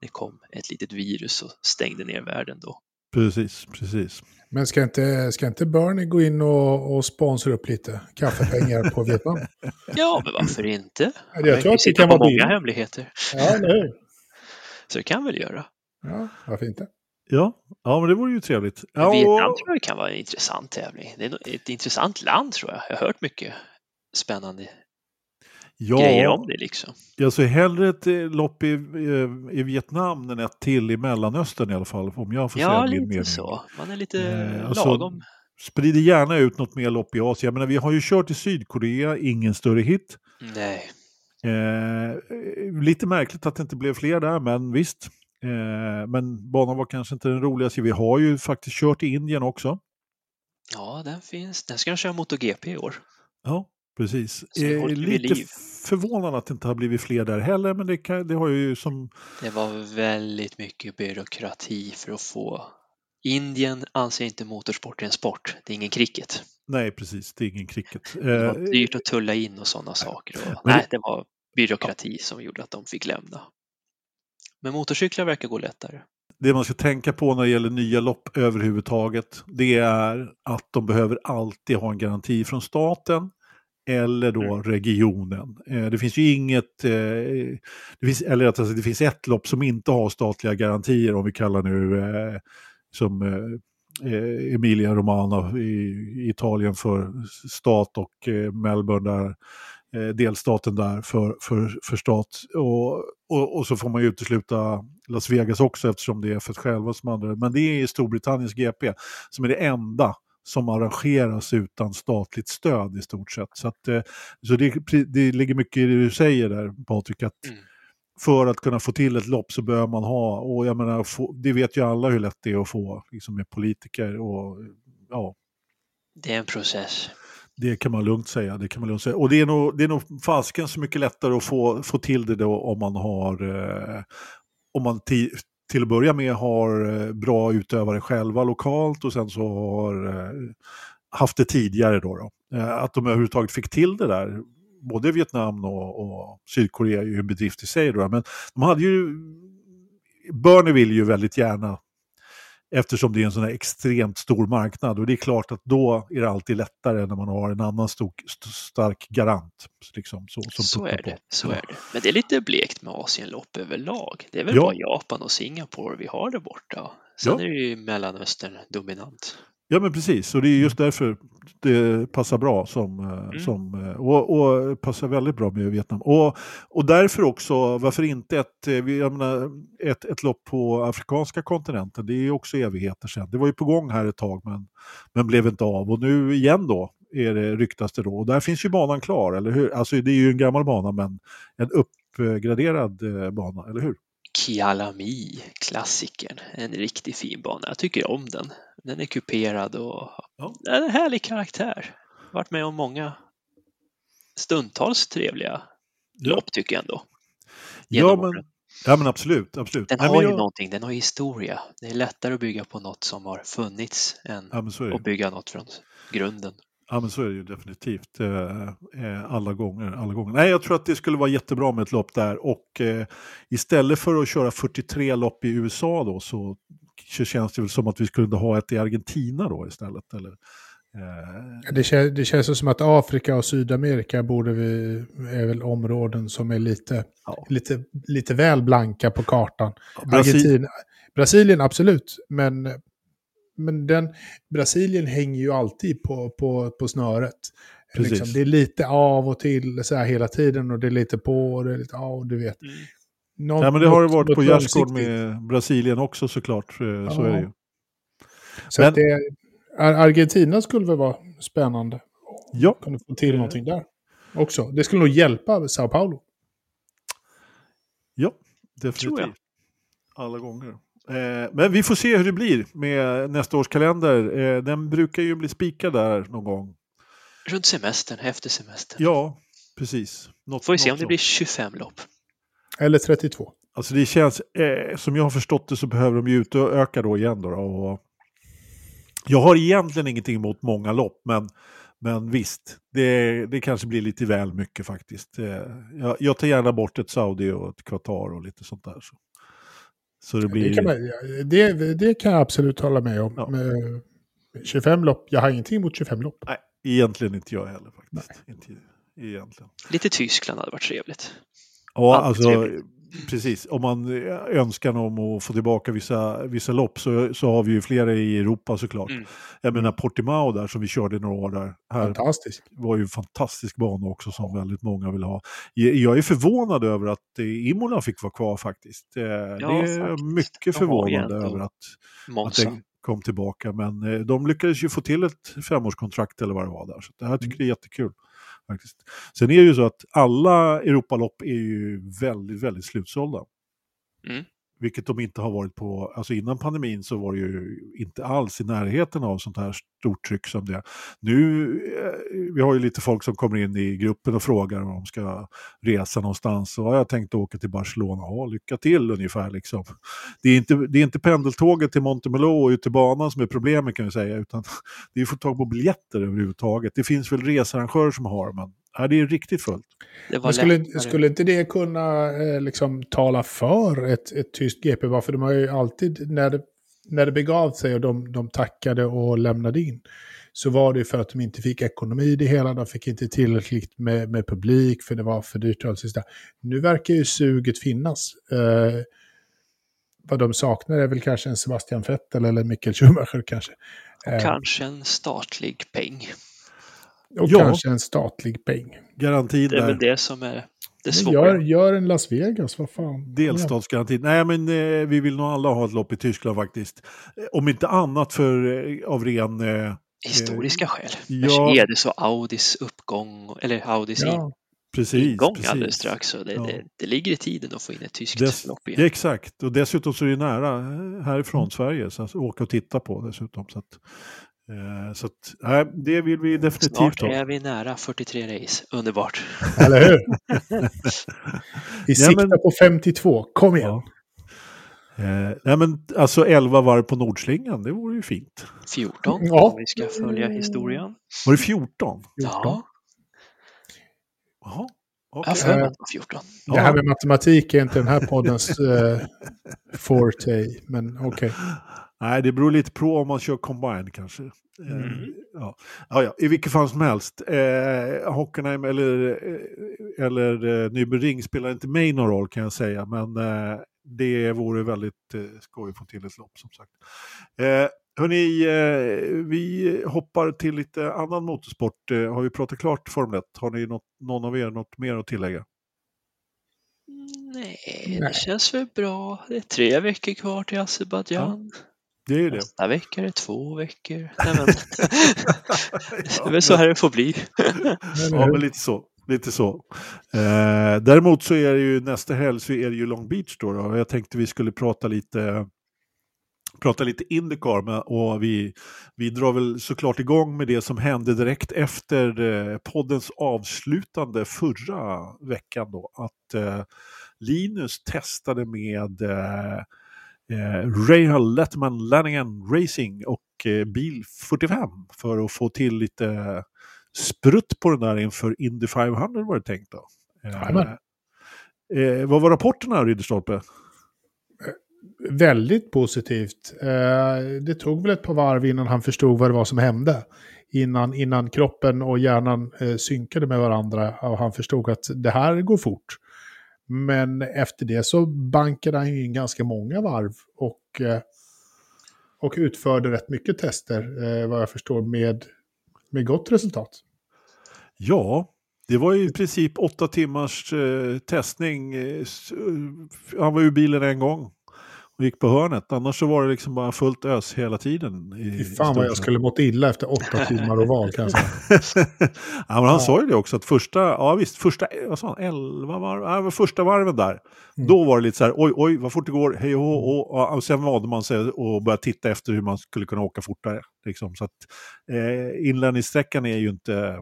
det kom ett litet virus och stängde ner världen då. Precis, precis. Men ska inte, ska inte Bernie gå in och, och sponsra upp lite kaffepengar på Vietnam? Ja, men varför inte? Jag tror att det kan vara många hemligheter. Ja, hur? Så det kan väl göra. Ja, varför inte? Ja, ja men det vore ju trevligt. Ja, Vietnam och- tror jag kan vara en intressant tävling. Det är ett intressant land tror jag. Jag har hört mycket spännande grejer ja, om det liksom. jag ser hellre ett eh, lopp i, eh, i Vietnam än ett till i Mellanöstern i alla fall, om jag får Ja, säga min lite mening. så. Man är lite Eh, alltså, lagom. Sprider gärna ut något mer lopp i Asien. Jag menar, vi har ju kört i Sydkorea, ingen större hit. Nej, Eh, lite märkligt att det inte blev fler där, men visst. Eh, men banan var kanske inte den roligaste. Vi har ju faktiskt kört i Indien också. ja den finns. Den ska de köra MotoGP i år. Ja, precis. Det Eh, lite liv. förvånad att det inte har blivit fler där heller, men det, kan, det har ju som... Det var väldigt mycket byråkrati för att få Indien anser inte motorsport är en sport. Det är ingen cricket. Nej, precis. Det är ingen cricket. Det var Eh, dyrt att tulla in och sådana saker. Och, Men nej, det- det var byråkrati som gjorde att de fick lämna. Men motorcyklar verkar gå lättare. det man ska tänka på när det gäller nya lopp överhuvudtaget, det är att de behöver alltid ha en garanti från staten eller då Mm. regionen. Eh, det finns ju inget, eh, det finns, eller alltså, det finns ett lopp som inte har statliga garantier om vi kallar nu eh, som Emilia Romagna i, Italien för stat och Melbourne där delstaten där för, för, för stat. Och, och, och så får man ju utesluta Las Vegas också eftersom det är för själva som andra. Men det är Storbritanniens GP som är det enda som arrangeras utan statligt stöd i stort sett. Så, att, eh, så det, det ligger mycket i det du säger där Patrik, att Mm. för att kunna få till ett lopp så behöver man ha, och jag menar, få, det vet ju alla hur lätt det är att få liksom med politiker och ja, Det är en process. det kan man lugnt säga. Det kan man lugnt säga. Och det är nog, det är nog fasken så mycket lättare att få, få till det då om man har, eh, om man till att börja med har eh, bra utövare själva lokalt och sen så har eh, haft det tidigare då. då. Eh, att de överhuvudtaget fick till det där, både Vietnam och, och Sydkorea är ju en bedrift i sig då. Men de hade ju, Bernie vill ju väldigt gärna Eftersom det är en sån här extremt stor marknad. Och det är klart att då är det alltid lättare när man har en annan stor, st- stark garant. Liksom, så Så är det. Så är det. Men det är lite blekt med Asienlopp överlag. Det är väl Ja. bara Japan och Singapore vi har där borta. Sen Ja. är det ju Mellanöstern dominant. Ja men precis, och det är just därför det passar bra som, eh, Mm. som eh, och, och passar väldigt bra med Vietnam. Och, och därför också, varför inte ett, eh, jag menar, ett, ett lopp på afrikanska kontinenten, det är också evigheter sedan. Det var ju på gång här ett tag men, men blev inte av. Och nu igen då är det ryktas det då. Och där finns ju banan klar, eller hur? Alltså det är ju en gammal bana men en uppgraderad bana, eller hur? Kialami, klassikern. En riktigt fin bana. Jag tycker om den. Den är kuperad och Ja. är en härlig karaktär. Varit med om många stundtals trevliga lopp tycker jag ändå. Ja men, ja men absolut, absolut. Den Nej, har ju jag- någonting, den har historia. Det är lättare att bygga på något som har funnits än Ja att bygga något från grunden. Ja men så är det ju definitivt. Eh, eh, alla gånger. Alla gånger. Nej jag tror att det skulle vara jättebra med ett lopp där och eh, istället för att köra 43 lopp i USA då så känns det väl som att vi skulle ha ett i Argentina då istället. Eller, eh, Det, kän, det känns som att Afrika och Sydamerika borde vi, är väl områden som är lite, Ja. lite, lite väl blanka på kartan. Brasil- Argentina, Brasilien absolut, men, men den, Brasilien hänger ju alltid på, på, på snöret. Liksom, det är lite av och till så här hela tiden och det är lite på och det är lite av, du vet. Något, Nej men det har det något- varit något på gärdsgård med Brasilien också såklart. eh, Så Ja. är det ju. Så Men- det, Ar- Argentina skulle väl vara spännande. Ja, Kunde få till någonting där också. Det skulle nog hjälpa Sao Paulo. ja Tror definitivt. jag. Alla gånger. Eh, men vi får se hur det blir med nästa års kalender. Eh, den brukar ju bli spikad där någon gång. Runt semestern, efter semestern. Ja, precis. Något, Får vi se om det blir 25 lopp. Eller 32. Alltså det känns, eh, som jag har förstått det så behöver de ju utöka då igen då. och, Jag har egentligen ingenting emot många lopp, men, men visst, det, det kanske blir lite väl mycket faktiskt. Jag, jag tar gärna bort ett Saudi och ett Qatar och lite sånt där. Så, så det, blir... det, kan man, det, det kan jag absolut hålla med om. Ja. Med 25 lopp, jag har ingenting emot 25 lopp. Nej, egentligen inte jag heller faktiskt. Inte, egentligen. Lite Tyskland hade varit trevligt. Ja, Alltid alltså, trevligt. Precis. Om man önskar om att få tillbaka vissa, vissa lopp så, så har vi ju flera i Europa såklart. Mm. Jag menar Portimao där som vi körde några år där. Här Fantastiskt. var ju en fantastisk bana också som väldigt många vill ha. Jag är förvånad över att eh, Imola fick vara kvar faktiskt. Eh, det är faktiskt. mycket förvånande över att, att Monza. det kom tillbaka. Men eh, de lyckades ju få till ett femårskontrakt eller vad det var där. Så det här tycker jag är jättekul. Faktiskt. Sen är det ju så att alla Europalopp är ju väldigt, väldigt slutsålda. Mm. Vilket de inte har varit på, alltså innan pandemin så var det ju inte alls i närheten av sånt här stort tryck som det. Nu, eh, vi har ju lite folk som kommer in i gruppen och frågar om de ska resa någonstans. Och jag tänkt åka till Barcelona, ja lycka till ungefär liksom. Det är inte, det är inte pendeltåget till Montemelo och ut till banan som är problemet kan vi säga, utan det är att få tag på biljetter överhuvudtaget. Det finns väl researrangörer som har, men ja, det är riktigt fullt. Det var Men skulle, lättare. skulle inte det kunna eh, liksom tala för ett, ett tyst GP? För de har ju alltid, när det, när det begav sig och de, de tackade och lämnade in, så var det för att de inte fick ekonomi i det hela, de fick inte tillräckligt med, med publik, för det var för dyrt och allt sånt där. Nu verkar ju suget finnas. Eh, vad de saknar är väl kanske en Sebastian Vettel eller Michael Schumacher kanske. Eh, Kanske en statlig peng. Och Ja. kanske en statlig peng. Garantin Det är väl det som är det svåra. Gör, gör en Las Vegas, vad fan. Delstatsgarantin. Nej, men eh, vi vill nog alla ha ett lopp i Tyskland faktiskt. Eh, Om inte annat för eh, av ren... Eh, Historiska skäl. ja. Mercedes och Audis uppgång, eller Audis Ja, precis. ingång precis. alldeles strax. Så det, Ja. det, det ligger i tiden att få in ett tyskt Dess, lopp ja, igen. exakt, och dessutom så är det nära eh, härifrån Mm. Sverige, så att åka och titta på dessutom. Så att, eh, så att, nej, det vill vi definitivt Snart ha. är vi nära 43 race. Underbart. eller hur? Vi Ja, siktar men- på 52, kom igen. Ja. Eh, nej, men alltså 11 varv på Nordslingan, det vore ju fint. 14 Ja. om vi ska följa historien. Var det 14? Ja, Jaha, jag okej. har för mig Eh, att det var 14. Det här med matematik är inte den här poddens eh, forte, men okej. Nej, det beror lite på om man kör combine kanske. Eh, Mm. Ja. Ja, ja, I vilket fall som helst. Eh, Hockenheim eller, eh, eller eh, Nybering spelar inte mig någon roll kan jag säga. Men eh, det vore väldigt eh, skoj att få till ett lopp som sagt. Eh, hörni, eh, vi hoppar till lite annan motorsport. Eh, har vi pratat klart Formel 1? Har ni något, någon av er något mer att tillägga? Nej, Nej. det känns väl bra. Det är tre veckor kvar till Azerbajdzjan. Det är ju det. Nästa vecka är det två veckor. Nej, men... det är väl så här det får bli. Ja, men lite så. Lite så. Eh, däremot så är det ju nästa helg så är det ju Long Beach då. då. Jag tänkte vi skulle prata lite prata lite Indycar och vi, vi drar väl såklart igång med det som hände direkt efter eh, poddens avslutande förra veckan då. Att eh, Linus testade med eh, eh, Rahal Letterman Lanningan Racing och eh, bil 45 för att få till lite sprutt på den där inför Indy 500 var det tänkt då. Eh, eh, vad var rapporterna Ridderstolpe? Väldigt positivt. Eh, det tog väl ett par varv innan han förstod vad det var som hände. Innan, innan kroppen och hjärnan eh, synkade med varandra och han förstod att det här går fort. Men efter det så bankade han ju in ganska många varv och, eh, och utförde rätt mycket tester, eh, vad jag förstår, med, med gott resultat. Ja, det var ju i princip åtta timmars eh, testning. Eh, han var ju i bilen en gång och gick på hörnet. Annars så var det liksom bara fullt ös hela tiden. I, Fy fan vad jag skulle mått illa efter åtta timmar och val kan jag säga. ja, men han Ja. sa ju det också att första, ja visst, första, vad sa han, elva varv, ja, första varven där. Mm. Då var det lite så här, oj, oj, vad fort det går, hej och hå, och, och sen valde man sig och började titta efter hur man skulle kunna åka fortare. Liksom. Så att eh, inlärningssträckan är ju inte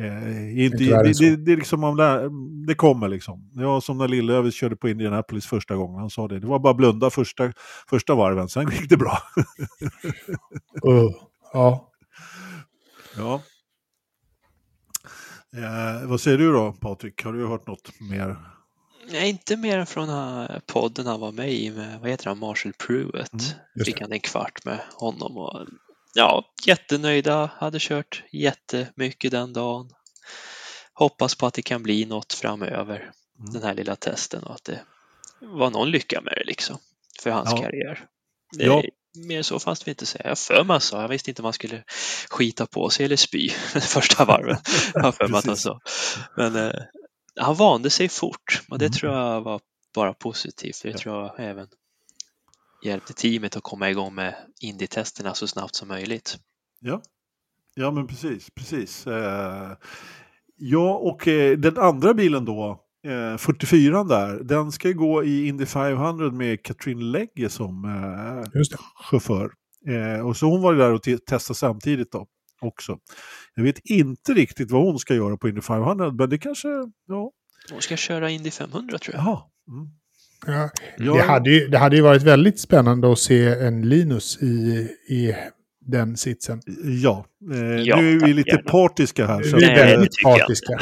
Eh, inte, det, det, det, är liksom, man lär, det kommer liksom. Det var som när Lillövis körde på Indianapolis första gången. Han sa det. Det var bara blunda första, första varven, sen gick det bra. Uh, ja. Ja. Eh, vad säger du då Patrik? Har du hört något mer? Nej, inte mer än från den här podden han var med i med, vad heter han, Marshall Pruitt. Mm, Fick det. han en kvart med honom och ja, jättenöjda, hade kört jättemycket den dagen. Hoppas på att det kan bli något framöver, Mm. den här lilla testen och att det var någon lycka med det liksom, för hans Ja. karriär. Det Ja. mer så fast vi inte säga. Jag för mig så. Jag visste inte om man skulle skita på sig eller spy första varven. Jag för mig att han sa. Men eh, han vande sig fort och det Mm. tror jag var bara positivt. Det Ja. tror jag även hjälpte teamet att komma igång med indie-testerna så snabbt som möjligt. Ja, ja men precis. precis. Eh, ja, och eh, den andra bilen då, eh, 44 där, den ska gå i Indy 500 med Katrin Legge som eh, chaufför. Eh, och så hon var där och te- testade samtidigt då också. Jag vet inte riktigt vad hon ska göra på Indy 500, men det kanske, ja, De ska köra Indy 500 tror jag. jaha. Mm. Ja. Det, hade ju, det hade ju varit väldigt spännande att se en Linus i, i den sitsen. ja. Eh, Ja, nu är vi lite gärna. partiska här. Vi Så är att, Nej, det väldigt partiska.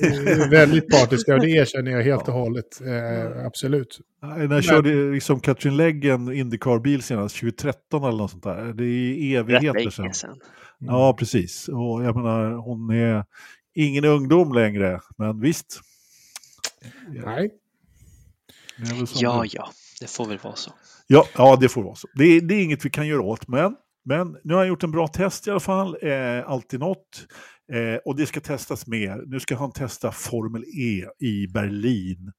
Vi är väldigt partiska och det erkänner jag helt och hållet. Eh, absolut. Nej, När jag körde liksom Katrin Legg en Indycar-bil senast, 2013 eller något sånt där. Det är evigheter sedan. sedan. Ja, precis. Och jag menar, hon är ingen ungdom längre, men visst. Nej. Det är väl som Ja, det- ja, det får väl vara så. ja, ja, det får vara så. Det är, det är inget vi kan göra åt, men, men nu har han gjort en bra test i alla fall. Eh, alltid något. Eh, och det ska testas mer. Nu ska han testa Formel E i Berlin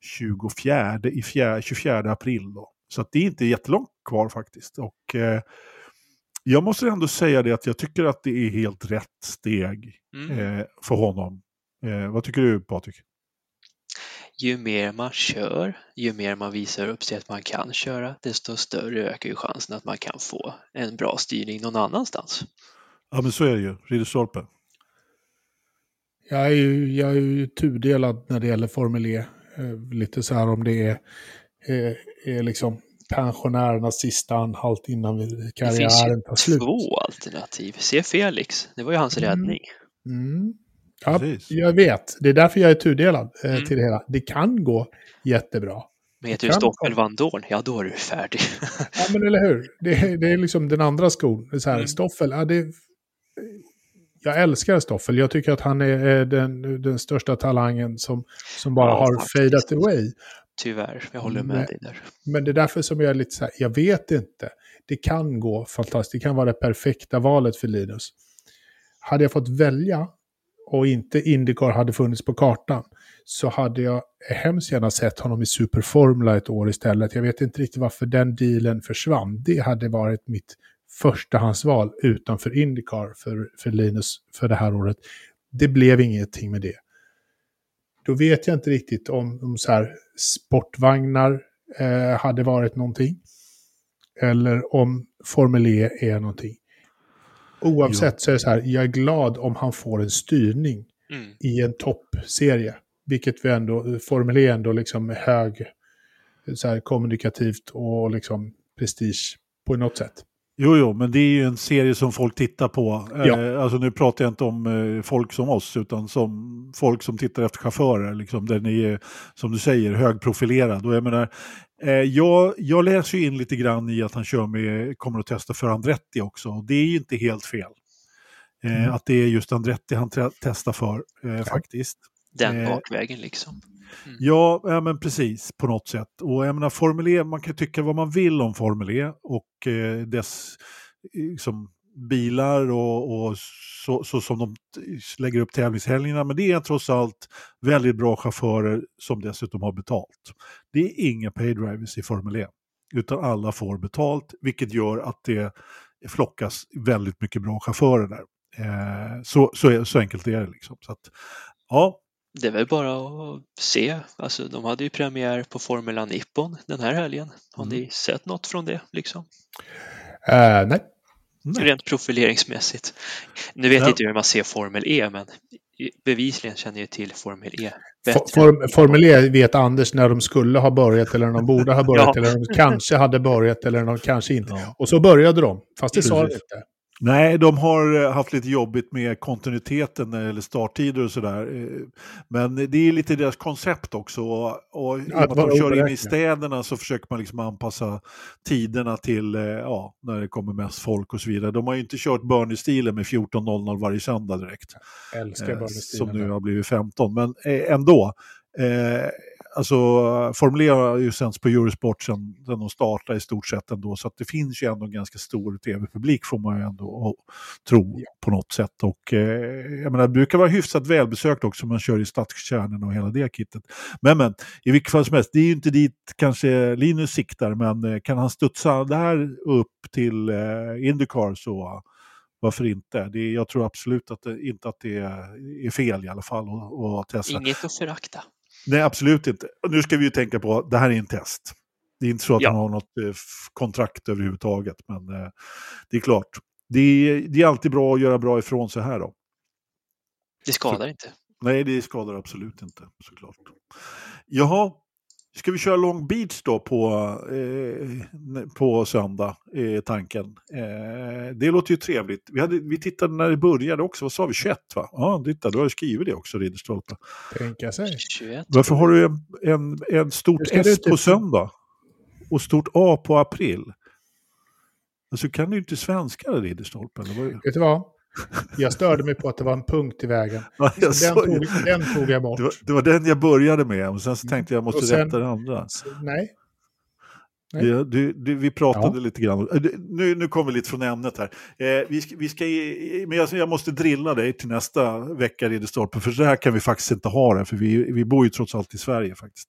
24, i fjär, 24 april. Då. Så det är inte jättelångt kvar faktiskt. Och eh, jag måste ändå säga det att jag tycker att det är helt rätt steg Mm. eh, för honom. Eh, vad tycker du Patrik? Ju mer man kör, ju mer man visar upp sig att man kan köra, desto större ökar ju chansen att man kan få en bra styrning någon annanstans. Ja men så är det ju, Ridderstolpe. Jag är, ju, jag är ju tudelad när det gäller Formel E. Eh, lite så här om det är, är, är liksom pensionärernas sista anhalt innan vi- Det finns karriären tar ju slut. två alternativ. Se Felix, det var ju hans Mm. räddning. Mm. Ja, Precis. jag vet. Det är därför jag är tudelad eh, Mm. till det hela. Det kan gå jättebra. Men heter du Stoffel van Dorn, ja då är du färdig. Ja, men eller hur? Det, är- det är liksom den andra skon. Det är Så här, Mm. Stoffel, ja, det, jag älskar Stoffel. Jag tycker att han är den, den största talangen som, som bara Ja, har faktiskt. fadat away. Tyvärr, jag håller med Nej. dig där. Men det är därför som jag är lite så här, jag vet inte. Det kan gå fantastiskt, det kan vara det perfekta valet för Linus. Hade jag fått välja och inte Indycar hade funnits på kartan så hade jag hemskt gärna sett honom i Superformula ett år istället. Jag vet inte riktigt varför den dealen försvann. Det hade varit mitt förstahandsval utanför Indycar för, för Linus för det här året. Det blev ingenting med det. Då vet jag inte riktigt om, om så här sportvagnar eh, hade varit någonting. Eller om Formel E är någonting. Oavsett så är det så här, jag är glad om han får en styrning Mm. i en toppserie. Vilket vi ändå, Formel E ändå liksom är hög, så här kommunikativt och liksom prestige på något sätt. Jo, jo, men det är ju en serie som folk tittar på. Ja. Eh, alltså nu pratar jag inte om eh, folk som oss, utan som folk som tittar efter chaufförer. Liksom, där ni är, som du säger, högprofilerad. Och jag menar, eh, jag, jag läser ju in lite grann i att han kör med, kommer att testa för Andretti också. Och det är ju inte helt fel. Eh, Mm. Att det är just Andretti han testar för, eh, faktiskt. Den Eh, bakvägen liksom. Ja, ja, men precis på något sätt. Och jag menar Formel E, man kan tycka vad man vill om Formel E och eh, dess liksom, bilar och, och så, så som de lägger upp tävlingshelgerna. Men det är trots allt väldigt bra chaufförer som dessutom har betalt. Det är inga paydrivers i Formel E, utan alla får betalt, vilket gör att det flockas väldigt mycket bra chaufförer där. Eh, så, så, är, så enkelt är det liksom. Så att, ja, Det är väl bara att se. Alltså, de hade ju premiär på Formula Nippon den här helgen. Har Mm. ni sett något från det liksom? Eh, nej, Nej. rent profileringsmässigt. Nu vet Ja. inte jag hur man ser Formel E, men bevisligen känner jag till Formel E bättre. For, form, Formel E vet Anders när de skulle ha börjat eller när de borde ha börjat Ja. eller när de kanske hade börjat eller när de kanske inte. Ja. Och så började de, fast det sa de inte. Nej, de har eh, haft lite jobbigt med kontinuiteten gäller starttider och sådär. Eh, Men det är lite deras koncept också. Och, och med Att de kör in i städerna så försöker man liksom anpassa tiderna till eh, ja, när det kommer mest folk och så vidare. De har ju inte kört Bernie-stilen med 14.00 varje söndag direkt. Älskar eh, Bernie som nu har blivit 15. Men ändå. Eh, alltså, Formel E har ju sänds på Eurosport sedan sedan de startade i stort sett ändå. Så att det finns ju ändå en ganska stor tv-publik får man ju ändå tro på något sätt. Och eh, jag menar, det brukar vara hyfsat välbesökt också. Man kör i stadskärnorna och hela det kittet. Men men, i vilket fall som helst, det är ju inte dit kanske Linus siktar. Men eh, kan han studsa där upp till eh, Indycar så varför inte? Det, är- jag tror absolut att det, inte att det är, är fel i alla fall att, att testa. Inget att förakta. Nej, absolut inte. Nu ska vi ju tänka på det här är en test. Det är inte så att Ja. han har något eh, kontrakt överhuvudtaget. Men eh, det är klart, det är, det är alltid bra att göra bra ifrån sig här då. Det skadar inte. Nej, det skadar absolut inte såklart. Jaha, ska vi köra Long Beach då på, eh, på söndag, är tanken. Eh, det låter ju trevligt. Vi, hade, vi tittade när det började också, vad sa vi, 21 va? Ja, titta, du har ju skrivit det också, Ridderstolpe. Tänka sig. 21. Varför har du en, en, en stort S på söndag och stort A på april? Alltså kan du inte svenska Ridderstolpe? Vet du vad? Jag störde mig på att det var en punkt i vägen. Ja, den, tog, den tog jag bort. det, var, det var den jag började med och sen så tänkte jag måste sen- rätta det andra. Nej, Nej. Ja, du, du, vi pratade Ja. lite grann. Du- Nu, nu kommer vi lite från ämnet här. Eh, vi ska, vi ska, i- men jag, jag måste drilla dig till nästa vecka, Ridderstolpe, för så här kan vi faktiskt inte ha det, för vi, vi bor ju trots allt i Sverige faktiskt.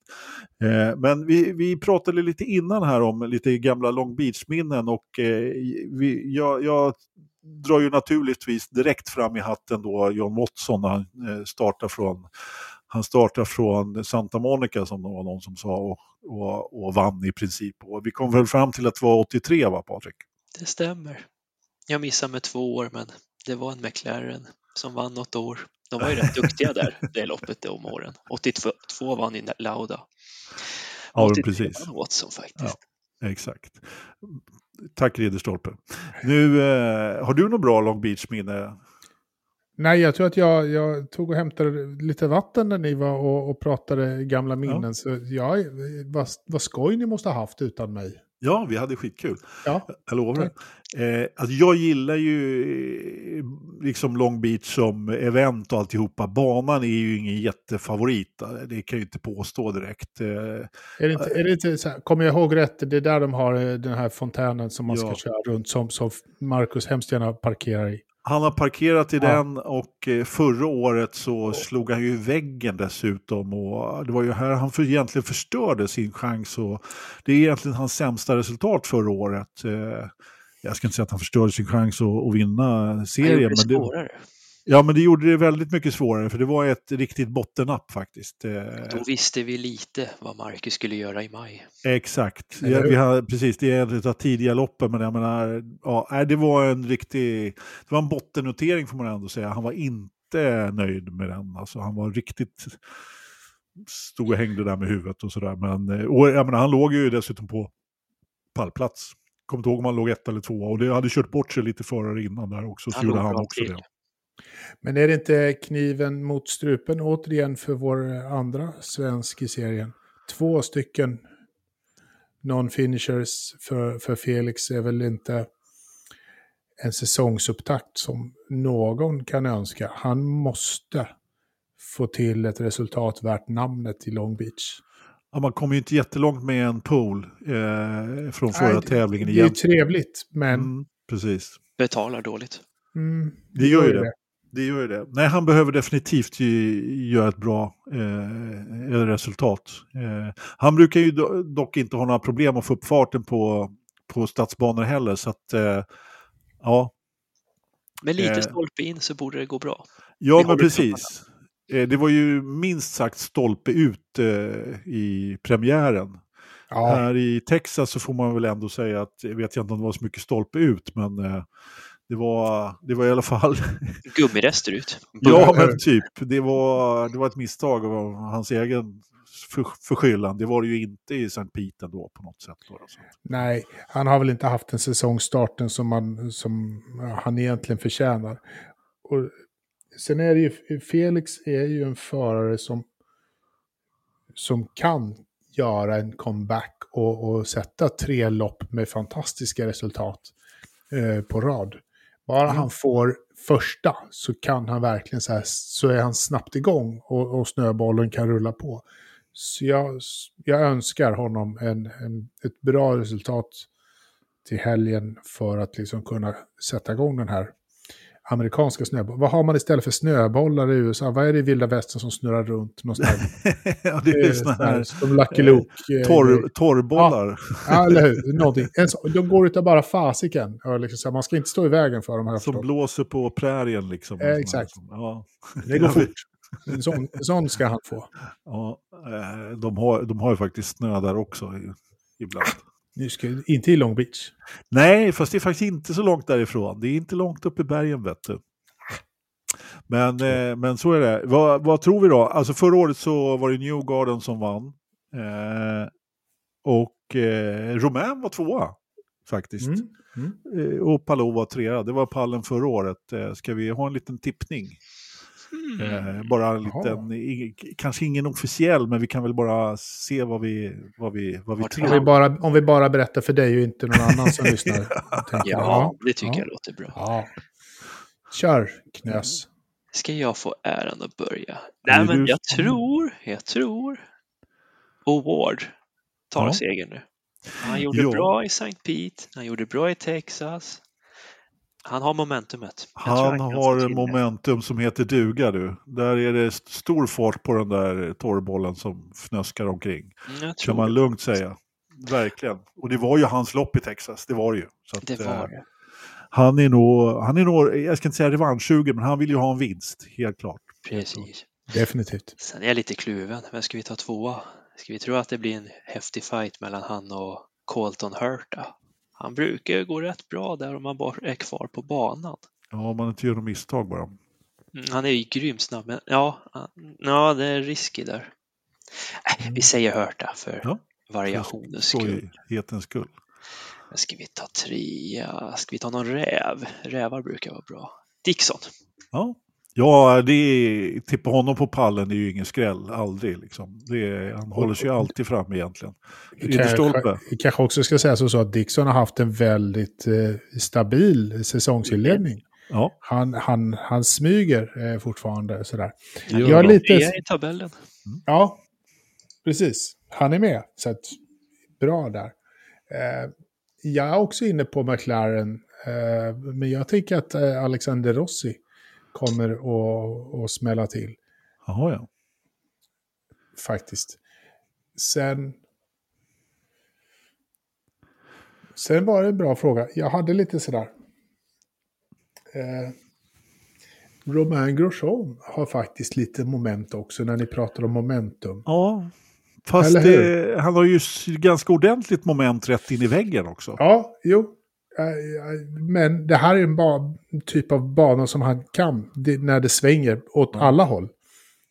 Eh, men vi, vi pratade lite innan här om lite gamla Long Beach-minnen och eh, vi, jag, jag drar ju naturligtvis direkt fram i hatten då John Watson när han eh, startar från han startar från Santa Monica som det var någon som sa och, och, och vann i princip. Och vi kom väl fram till att det var 83 va Patrik? Det stämmer. Jag missade med två år, men det var en McLaren som vann något år. De var ju rätt duktiga där, det loppet om åren. 82 vann i Lauda. Ja, 83 precis. vann Watson faktiskt. Exakt. Tack Ridderstolpe. Nu, eh, har du något bra Long Beach-minne? nej, jag tror att jag, jag tog och hämtade lite vatten när ni var och, och pratade gamla minnen. Så ja, vad, vad skoj ni måste ha haft utan mig. Ja, vi hade skitkul. Ja, Jag lovar. Eh, alltså jag gillar ju liksom Long Beach som event och alltihopa. Banan är ju ingen jättefavorit. Det kan jag ju inte påstå direkt. Eh, är det inte, är det inte så här, kommer jag ihåg rätt, det är där de har eh, den här fontänen som man Ja. ska köra runt, som, som Marcus hemskt gärna parkerar i. Han har parkerat i Ja. den och eh, förra året så slog han ju väggen dessutom. Och det var ju här han för, egentligen förstörde sin chans. Och det är egentligen hans sämsta resultat förra året. Eh, Jag ska inte säga att han förstörde sin chans att, att vinna Han serien. gjorde det Men det, svårare. Ja, men det gjorde det väldigt mycket svårare för det var ett riktigt bottennapp faktiskt. Eh, Då visste vi lite vad Marcus skulle göra i maj. Exakt, ja, vi har, precis. Det är ett av tidiga loppen, men jag menar, ja, det var en riktig, det var en bottennotering får man ändå säga. Han var inte nöjd med den, alltså han var riktigt, stod och hängde där med huvudet och sådär. Men eh, och, jag menar, han låg ju dessutom på pallplats. Kommer inte ihåg om han låg ett eller två och det hade kört bort sig lite förare innan där också, så Han gjorde han också till. det. Men är det inte kniven mot strupen återigen för vår andra svensk i serien? Två stycken non-finishers för, för Felix är väl inte en säsongsupptakt som någon kan önska. Han måste få till ett resultat värt namnet i Long Beach. Ja, man kom ju inte jättelångt med en pool eh, från förra Nej, det- tävlingen Det är ju igen. trevligt, men Mm, precis. Betalar dåligt. mm, Det gör ju det. Det gör ju det. Nej, han behöver definitivt ju, göra ett bra eh, resultat. Eh, han brukar ju do, dock inte ha några problem att få upp farten på, på stadsbanor heller. Så att, eh, ja, Med lite Eh. stolpe in så borde det gå bra. ja Vi men precis. Eh, det var ju minst sagt stolpe ut eh, i premiären. Ja, Här i Texas så får man väl ändå säga att, jag vet inte om det var så mycket stolpe ut, men eh, det, var, det var i alla fall, Gummirester ut. ja men typ, det var, det var ett misstag av hans egen för, förskyllan. Det var det ju inte i St. Pete då på något sätt. Då, så. nej, han har väl inte haft en säsongstarten som, man, som han egentligen förtjänar. Och sen är det ju, Felix är ju en förare som, som kan göra en comeback och, och sätta tre lopp med fantastiska resultat eh, på rad. Bara Mm. han får första så kan han verkligen så här, så är han snabbt igång och, och snöbollen kan rulla på. Så jag, jag önskar honom en, en, ett bra resultat till helgen för att liksom kunna sätta igång den här amerikanska snöbollen. Vad har man istället för snöbollar i USA? Vad är det i vilda västern som snurrar runt ja, det är Eh, såna så här, Som Lucky Luke. eh, torr, torrbollar. Ja, eller hur? Någonting. De går utav bara fasiken. Liksom, man ska inte stå i vägen för dem här. Som blåser på prärien liksom. Eh, exakt. Ja. Det går fort. En sån, en sån ska han få. Ja, eh, de, har, de har ju faktiskt snö där också ibland. Nu ska, inte i Long Beach. Nej, fast det är faktiskt inte så långt därifrån. Det är inte långt upp i bergen, vet du. Men, eh, men så är det. Vad, vad tror vi då? Alltså förra året så var det Newgarden som vann. Eh, och eh, Romain var tvåa, faktiskt. Mm. Mm. Eh, och Palou var trea. Det var pallen förra året. Eh, ska vi ha en liten tippning? Mm. Eh, bara en liten, i- kanske ingen officiell, men vi kan väl bara se vad vi, vad vi, vad vi tror. Om, vi bara, om vi bara berättar för dig och inte någon annan som lyssnar. tänker jag. Ja, det tycker ja. jag låter bra. Ja. Kör, Knös. Ska jag få äran att börja? Ja, Nej, men jag tror, jag tror Award tar Ja. segern nu. Han gjorde Ja. bra i St. Pete, han gjorde bra i Texas. Han har momentumet. Han få har det. momentum som heter duga du. Där är det st- stor fart på den där torrbollen som fnöskar omkring. Mm, Jag Kan man det. lugnt säga. Verkligen. Och det var ju hans lopp i Texas, det var det ju. Så att, Det eh, var det. Han är nog, han är nog, jag ska inte säga revanschsugen, men han vill ju ha en vinst, helt klart. Precis. Definitivt. Sen är jag lite kluven. Vem ska vi ta tvåa? Ska vi tro att det blir en häftig fight mellan han och Colton Hurta? Han brukar ju gå rätt bra där om man bara är kvar på banan. Ja, om man inte gör något misstag bara. Mm, Han är ju grymt snabb, men ja, ja det är risky där. Äh, vi säger Hurta för Ja, variationens skull. Skojighetens skull. Ska vi ta trea? Ska vi ta någon räv? Rävar brukar vara bra. Dixon. Ja, ja det är, tippa honom på pallen är ju ingen skräll, aldrig. Liksom. Det är, han håller sig ju alltid fram egentligen. Vi kanske också ska säga så, att Dixon har haft en väldigt eh, stabil säsongsinledning. Ja, Han, han, han smyger eh, fortfarande sådär. gör Jag är lite... I tabellen. Ja, precis. Han är med. Så att, bra där. Eh, jag är också inne på McLaren. Eh, men jag tänker att eh, Alexander Rossi kommer att, att smälla till. Jaha, ja. Faktiskt. Sen... Sen var det en bra fråga. Jag hade lite sådär... Eh, Romain Grosjean har faktiskt lite moment också när ni pratar om momentum. Ja, fast eh, han har ju ganska ordentligt moment rätt in i väggen också. Ja, jo. Eh, eh, Men det här är en typ av bana som han kan det, när det svänger åt alla håll.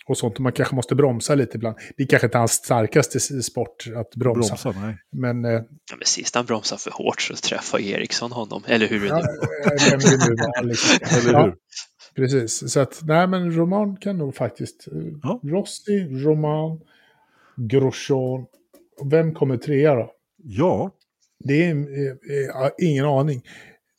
Och sånt. Och man kanske måste bromsa lite ibland. Det är kanske inte hans starkaste sport att bromsa. Bromsa, nej. Men eh, Ja, men sist han bromsade för hårt så träffade Eriksson honom. Eller hur? ja, det nu var. Liksom. Eller Ja, hur? precis. Så att, nej men Roman kan nog faktiskt... Ja. Rossi, Roman, Grosjean. Vem kommer trea då? Ja, Det är eh, eh, jag ingen aning.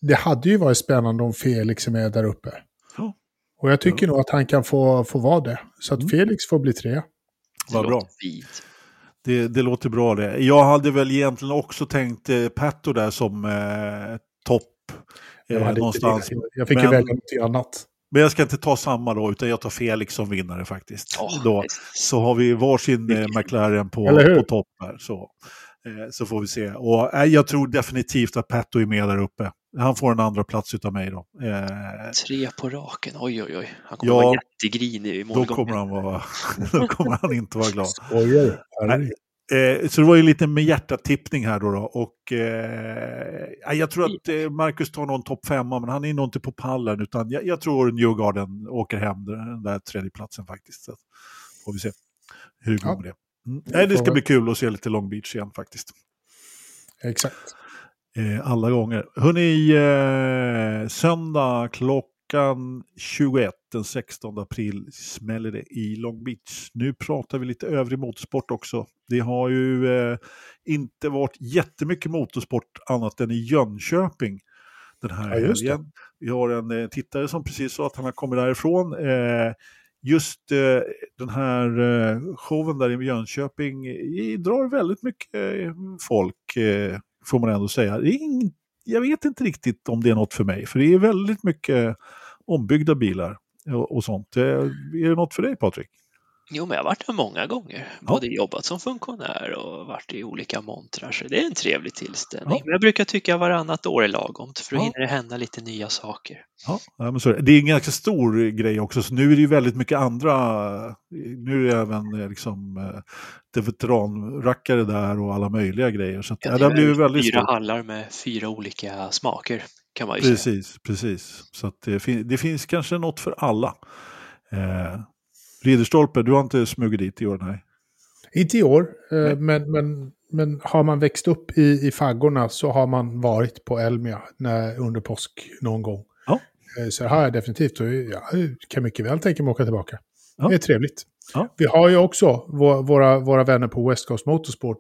Det hade ju varit spännande om Felix är med där uppe. Ja. Och jag tycker nog att han kan få, få vara det. Så att Mm. Felix får bli trea. vad bra. Fint. Det, det låter bra det. Jag hade väl egentligen också tänkt eh, Petto där som eh, topp. Jag, Eh, inte någonstans. jag fick ju Men- välja något annat. Men jag ska inte ta samma då, utan jag tar Felix som vinnare faktiskt. Ja, då, så har vi varsin eh, McLaren på, på topp här. Så, så får vi se. Och eh, jag tror definitivt att Petto är med där uppe. Han får en andra plats utav mig då. Eh, Tre på raken. Oj, oj, oj. Han kommer Ja, vara jättegrinig i då målgången. kommer han vara, då kommer han inte vara glad. Skojar. Eh, så det var ju lite med hjärtatippning här då. då och, eh, jag tror att eh, Marcus tar någon topp femma, men han är nog inte på pallen. Utan jag, jag tror Newgarden åker hem den där tredjeplatsen faktiskt. Så får vi se hur det går Ja. med det. Mm. Nej, det ska bli kul att se lite Long Beach igen faktiskt. Exakt. Eh, alla gånger. Hörrni, eh, söndag klockan 21 den 16 april smäller det i Long Beach. Nu pratar vi lite övrig motorsport också. Det har ju eh, inte varit jättemycket motorsport annat än i Jönköping den här Ja, helgen. Vi har en eh, tittare som precis sa att han har kommit därifrån. Eh, just eh, den här eh, showen där i Jönköping i, drar väldigt mycket eh, folk, eh, får man ändå säga. Det jag vet inte riktigt om det är något för mig, för det är väldigt mycket ombyggda bilar eh, och, och sånt. Eh, är det något för dig Patrik? Jo, men jag har varit där många gånger. Både jobbat som funktionär och varit i olika montrar, så det är en trevlig tillställning. Ja. Men jag brukar tycka varannat år är lagom, för då Ja. hinner det hända lite nya saker. Ja, ja, men så det. det är en ganska stor grej också, så nu är det ju väldigt mycket andra, nu är det även eh, liksom eh, det veteranrackare där och alla möjliga grejer. Så att, ja, det är blivit väldigt fyra stort. hallar med fyra olika smaker, kan man ju säga. Precis, precis. Så att det, fin- det finns kanske något för alla. Eh, Ridderstolpe, du har inte smugit dit i år, nej? Inte i år, eh, Nej. men, men, men har man växt upp i, i faggorna så har man varit på Elmia när, under påsk någon gång. Ja. Eh, Så det har jag definitivt och jag kan mycket väl tänka mig att åka tillbaka. Ja. Det är trevligt. Ja. Vi har ju också vå- våra, våra vänner på West Coast Motorsport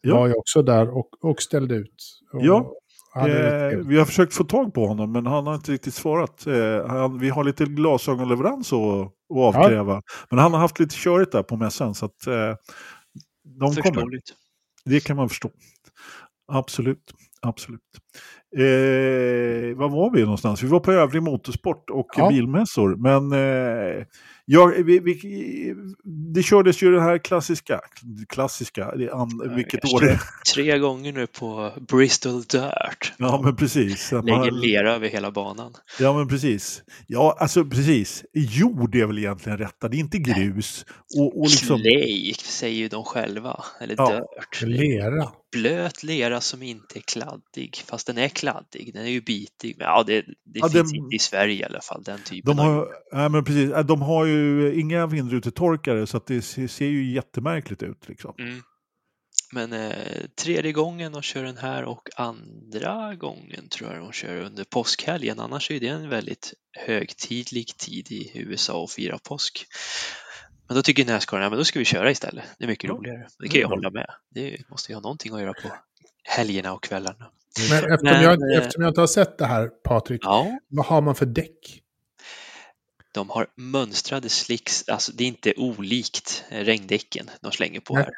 Ja. var ju också där och, och ställde ut. Och Ja. Eh, vi har försökt få tag på honom, men han har inte riktigt svarat. Eh, han, vi har lite glasögonleverans att, att avkräva. Men han har haft lite körigt där på mässan, så att eh, de kommer. Det kan man förstå. Absolut. Absolut. Eh, var var vi någonstans? Vi var på övrig motorsport och Ja. bilmässor. Men eh, ja, vi, vi, det kördes ju det här klassiska. Klassiska, det an, vilket jag år det är. Tre gånger nu på Bristol Dirt. Ja, men precis. Man- Lägger lera över hela banan. Ja, men precis. Ja, alltså precis. Jord är väl egentligen rätta. Det är inte grus. Och, och liksom, Clay säger ju de själva, eller Ja. dirt. Lera. Blöt lera som inte är kladdig, fast den är kladdig. Den är ju bitig. Men ja, det, det Ja, finns den- inte i Sverige i alla fall, den typen de, av... har, ja, men precis. De har ju inga vindrutetorkare så det ser, ser ju jättemärkligt ut. Liksom. Mm. Men eh, tredje gången de kör den här och andra gången tror jag de kör under påskhelgen. Annars är det en väldigt högtidlig tid i USA att fira påsk. Men då tycker Nascar, ja men då ska vi köra istället. Det är mycket roligare. Det kan jag bra. hålla med. Det måste ju ha någonting att göra på helgerna och kvällarna. Men eftersom, Men, jag, eh, eftersom jag inte har sett det här, Patrik, Ja, vad har man för däck? de har mönstrade slicks, alltså det är inte olikt regndäcken de slänger på Nej. här.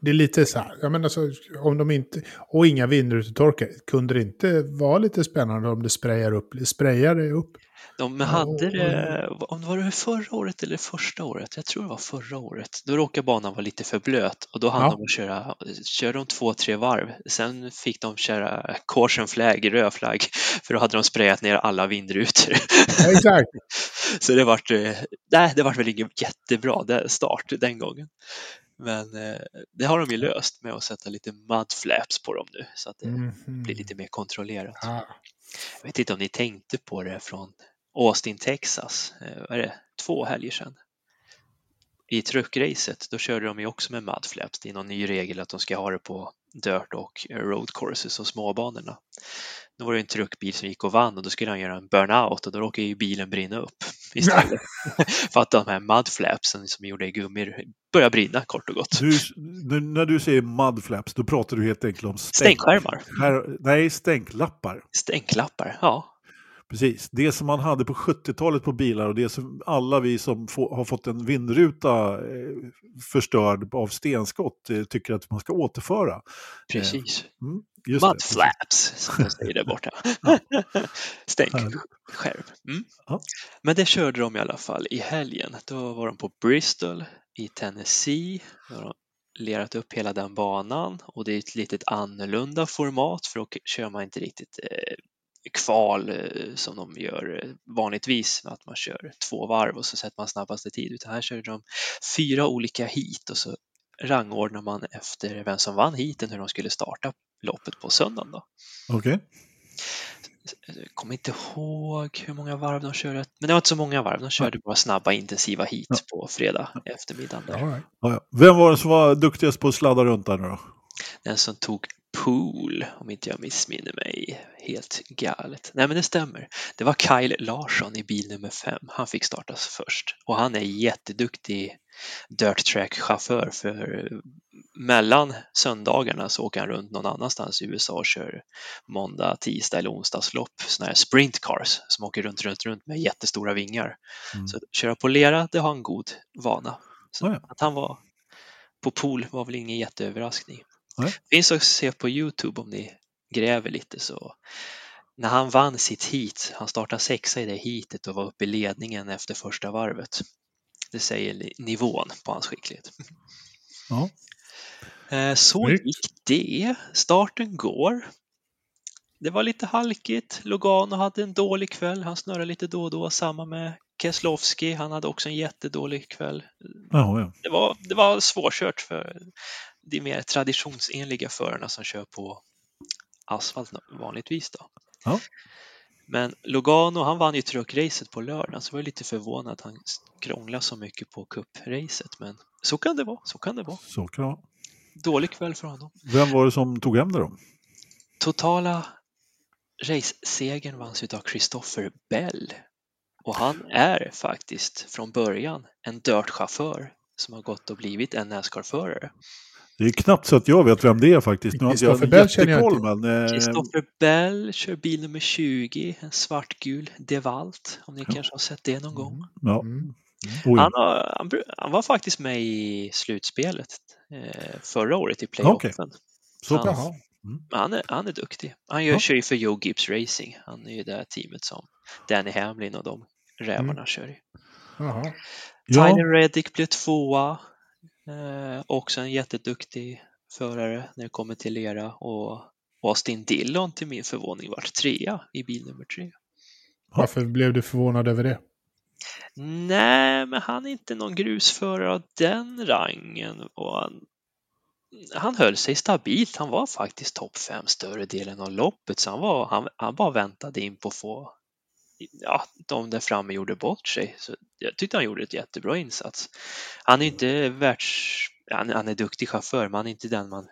Det är lite så här, jag menar så, om de inte, och inga vindrutetorkare, kunde det inte vara lite spännande om det sprayar upp, sprayar det upp? De hade det, om det var det förra året eller första året, jag tror det var förra året, då råkade banan vara lite för blöt och då hann Ja. de att köra, köra de två, tre varv. Sen fick de köra caution flag, röd flagg, för då hade de sprayat ner alla vindrutor. Ja, exakt. Så det vart, eh, nej, det vart väl ingen jättebra start den gången. Men eh, det har de ju löst med att sätta lite mud flaps på dem nu så att det Mhm. blir lite mer kontrollerat. Ah. Jag vet inte om ni tänkte på det från Austin, Texas, eh, vad är det, två helger sedan. I truckracet, då körde de ju också med mudflaps. Det är någon ny regel att de ska ha det på dirt och road courses och småbanorna. Då var det en truckbil som gick och vann och då skulle han göra en burnout och då råkade ju bilen brinna upp istället. För att de här mudflapsen som gjorde i gummi började brinna kort och gott. Du, nu- när du säger mudflaps, då pratar du helt enkelt om stänk, Stänkskärmar, skär- nej, stänklappar. stänklappar, ja. Precis. Det som man hade på 70-talet på bilar och det som alla vi som få, har fått en vindruta eh, förstörd av stenskott eh, tycker att man ska återföra. Precis. Mm, just det. Mudflaps, som de säger där borta. Stänkskärm. Mm. Ja. Men det körde de i alla fall i helgen. Då var de på Bristol i Tennessee. Då har de lerat upp hela den banan och det är ett litet annorlunda format för då kör man inte riktigt eh, kval eh, som de gör eh, vanligtvis, att man kör två varv och så sätter man snabbaste tid, utan här kör de fyra olika heat och så rangordnar man efter vem som vann heaten, hur de skulle starta loppet på söndagen. Då. Okej. Jag kommer inte ihåg hur många varv de körde, men det var inte så många varv. De körde bara snabba intensiva heat Ja. på fredag. Där. All right. Vem var det som var duktigast på att sladda runt där nu då? Den som tog pool, om inte jag missminner mig helt galet. Nej, men det stämmer. Det var Kyle Larsson i bil nummer fem. Han fick startas först och han är jätteduktig dirt track-chaufför för mellan söndagarna så åker han runt någon annanstans i USA och kör måndag, tisdag eller onsdagslopp, sådana här sprint cars som åker runt, runt, runt med jättestora vingar. Mm. Så köra på lera, det har en god vana. Så Ja, ja. att han var på pool var väl ingen jätteöverraskning. Nej. Finns att se på Youtube om ni gräver lite så. När han vann sitt heat, han startade sexa i det heatet och var uppe i ledningen efter första varvet. Det säger nivån på hans skicklighet. Ja. Eh, Så gick det. Starten går. Det var lite halkigt. Logano hade en dålig kväll. Han snurrade lite då och då. Samma med Keselowski. Han hade också en jättedålig kväll. Jaha, ja. Det var, det var svårkört för de mer traditionsenliga förarna som kör på asfalt vanligtvis. Då. Ja. Men Logano, han vann ju truckracet på lördagen så var jag lite förvånad att han krånglade så mycket på cupracet. Men så kan det vara, så kan det vara. Så kan det vara. Dålig kväll för honom. Vem var det som tog hem det då? Totala racesegern vanns av Christopher Bell. Och han är faktiskt från början en dirt-chaufför som har gått och blivit en Nascar-förare. Det är knappt så att jag vet vem det är faktiskt. Nu har jag Bell känner jag jättekoll inte. men... Eh, Christopher Bell kör bil nummer 20, en svartgul DeWalt, om ni Ja. kanske har sett det någon gång. ja. Mm. Oj. Han, har, han, han var faktiskt med i slutspelet eh, förra året i playoffen. Så han-. Men han är, han är duktig. Han gör, Ja. kör ju för Joe Gibbs Racing. Han är ju det teamet som Danny Hamlin och de rävarna kör i. Jaha. Ja, Tyler Reddick blev tvåa. Eh, också en jätteduktig förare när det kommer till lera. Och Austin Dillon till min förvåning vart trea i bil nummer tre. Varför blev du förvånad över det? Nej, men han är inte någon grusförare av den rangen. Och han, han höll sig stabilt. Han var faktiskt topp fem större delen av loppet, så han, var, han, han bara väntade in på att få Ja, de där framme gjorde bort sig. Så jag tyckte han gjorde ett jättebra insats. Han är inte världs... Han, han är duktig chaufför, men han är inte den man...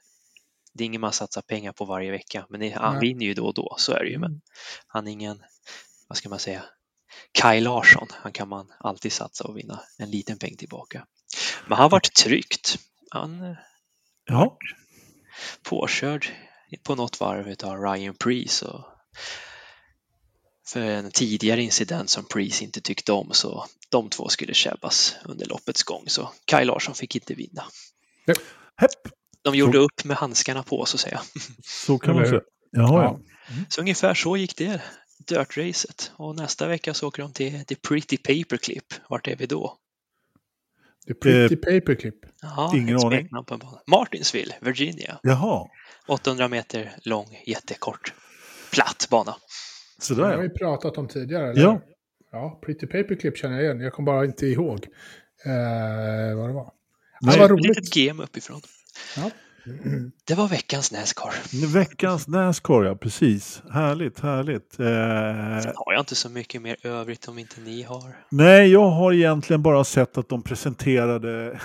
Det är ingen man satsar pengar på varje vecka, men det, han vinner ju då och då, så är det ju. Men Mm. han är ingen, vad ska man säga, Kaj Larsson. Han kan man alltid satsa och vinna en liten peng tillbaka. Men han varit tryggt. Han ja. påkörd på något varv av Ryan Preece. Och för en tidigare incident som Preece inte tyckte om så de två skulle käbbas under loppets gång så Kaj Larsson fick inte vinna. Hepp. De gjorde upp med handskarna på så att säga. Så kan man säga. Jaha, Ja. ja. Så ungefär så gick det Dirt-racet och nästa vecka så åker de till The Pretty Paperclip. Vart är vi då? The Pretty Paperclip. Jaha, Ingen aning. på en bana. Martinsville, Virginia. Jaha, 800 meter lång, jättekort, platt bana. Det har vi pratat om tidigare. Eller? Ja. Ja, Pretty Paperclip känner jag igen. Jag kommer bara inte ihåg eh, vad det var. Nej. det var Ett roligt. litet game uppifrån. Ja. Det var veckans Nascar. Veckans Nascar, ja precis. Härligt, härligt. Sen Eh, har jag inte så mycket mer övrigt om inte ni har. nej, jag har egentligen bara sett att de presenterade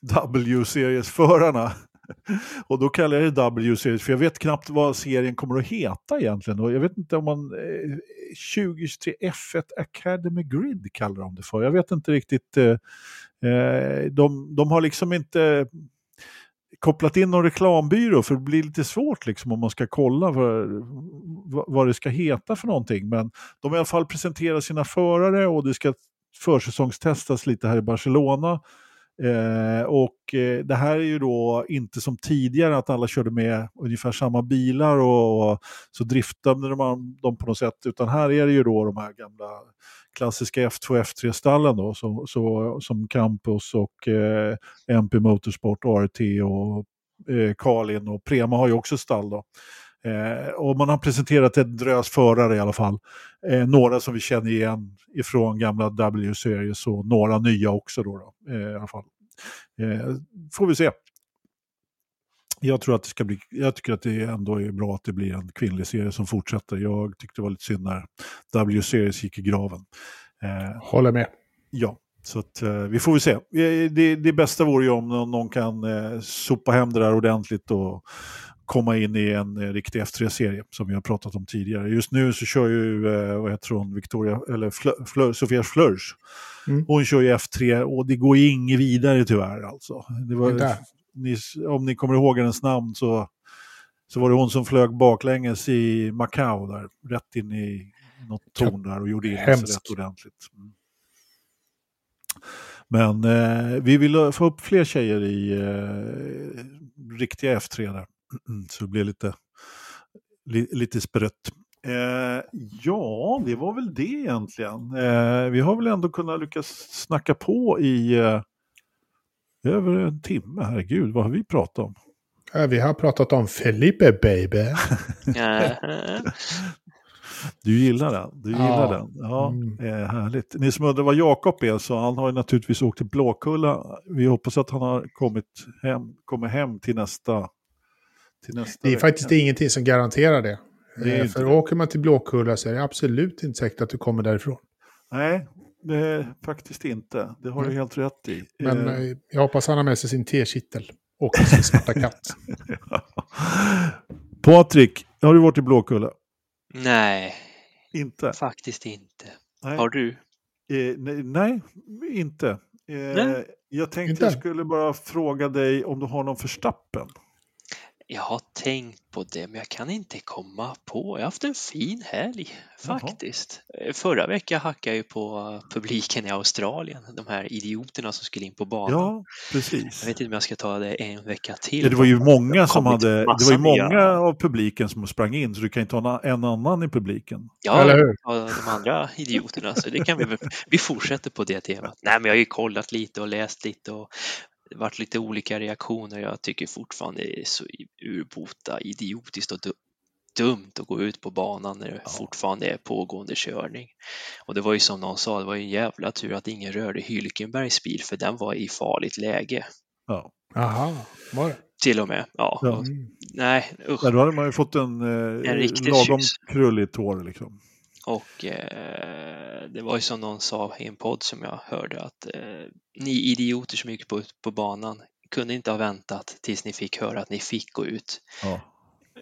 W-seriesförarna. Och då kallar jag det W-series, för jag vet knappt vad serien kommer att heta egentligen. Och jag vet inte om man... Eh, 2023 F1 Academy Grid kallar de det för. Jag vet inte riktigt. Eh, eh, de, de har liksom inte kopplat in någon reklambyrå för det blir lite svårt liksom om man ska kolla för, vad- vad det ska heta för någonting. Men de har i alla fall presenterat sina förare och det ska försäsongstestas lite här i Barcelona. Eh, och eh, det här är ju då inte som tidigare att alla körde med ungefär samma bilar och, och så driftade man dem på något sätt. Utan här är det ju då de här gamla klassiska F2 F3-stallen då, så, så, som Campus och eh, MP Motorsport, ART och eh, Carlin och Prema har ju också stall då. Eh, och man har presenterat en drös förare i alla fall. Eh, några som vi känner igen ifrån gamla W-series och några nya också då. då eh, i alla fall. Eh, får vi se. Jag tror att det ska bli, jag tycker att det ändå är bra att det blir en kvinnlig serie som fortsätter. Jag tyckte det var lite synd när W-series gick i graven. Eh, Håller med. Ja, så att, eh, vi får väl se. Det, det bästa vore ju om någon kan eh, sopa hem det där ordentligt och komma in i en eh, riktig F3-serie som vi har pratat om tidigare. Just nu så kör ju, eh, vad heter hon, Victoria, eller Flör, Flör, Sofia Flörs. Mm. Hon kör ju F3 och det går ju inget vidare tyvärr alltså. Var, ni, om ni kommer ihåg hennes namn så, så var det hon som flög baklänges i Macao där, rätt in i något torn där och gjorde in sig rätt ordentligt. Mm. Men eh, vi vill få upp fler tjejer i eh, riktiga F3 där. Så det blir lite, li, lite sprött. Eh, ja, det var väl det egentligen. Eh, vi har väl ändå kunnat lyckas snacka på i eh, över en timme. Herregud, vad har vi pratat om? vi har pratat om Felipe baby. du gillar den? Du gillar ja. den? Ja, mm. eh, härligt. Ni som undrar vad Jakob är, så han har ju naturligtvis åkt till Blåkulla. Vi hoppas att han har kommit hem, kommer hem till nästa, till nästa Det är vecka. faktiskt ingenting som garanterar det. det eh, för åker man till Blåkulla så är det absolut inte säkert att du kommer därifrån. Nej, det faktiskt inte. Det har du helt rätt i. Men eh, eh jag hoppas han har med sig sin tekittel och sin svarta katt. Patrik, har du varit i Blåkulla? Nej. Inte? Faktiskt inte. Nej. Har du? Eh, nej, nej, inte. Eh, nej. Jag tänkte inte. jag skulle bara fråga dig om du har någon förstappen. Jag har tänkt på det, men jag kan inte komma på. Jag har haft en fin helg faktiskt. Jaha. Förra veckan hackade jag ju på publiken i Australien, de här idioterna som skulle in på banan. Ja, precis. Jag vet inte om jag ska ta det en vecka till. Ja, det var ju många som hade, det var ju många av publiken som sprang in, så du kan ju ta en annan i publiken. Ja, Eller hur? de andra idioterna, så det kan vi vi fortsätter på det temat. Nej, men jag har ju kollat lite och läst lite och varit lite olika reaktioner. Jag tycker fortfarande det är så urbota idiotiskt och dumt att gå ut på banan när det ja. fortfarande är pågående körning. Och det var ju som någon sa, det var ju en jävla tur att ingen rörde Hylkenbergs bil för den var i farligt läge. Ja. Aha, var det? Till och med, ja. ja. Och, nej, usch. Ja, då hade man ju fått en, eh, en lagom krullig tår liksom. Och eh, det var ju som någon sa i en podd som jag hörde att eh, ni idioter som gick på, på banan kunde inte ha väntat tills ni fick höra att ni fick gå ut. Ja.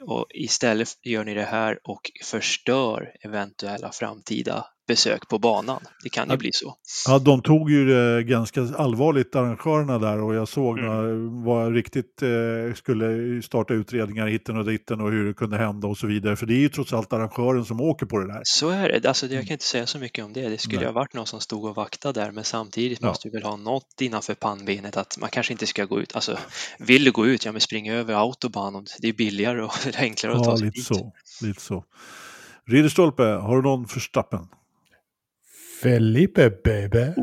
Och istället gör ni det här och förstör eventuella framtida besök på banan. Det kan ju ja, bli så. Ja, de tog ju det ganska allvarligt, arrangörerna där, och jag såg mm. när var riktigt eh, skulle starta utredningar hitten och ditten och hur det kunde hända och så vidare. För det är ju trots allt arrangören som åker på det där. Så är det. Alltså, jag kan inte säga så mycket om det. Det skulle Nej. ha varit någon som stod och vaktade där, men samtidigt ja. måste vi väl ha något innanför pannbenet att man kanske inte ska gå ut. Alltså, vill du gå ut, ja men spring över autobahn. Det är billigare och enklare att ja, ta sig lite dit. Så, lite så. Ridderstolpe, har du någon förstappen? Felipe baby.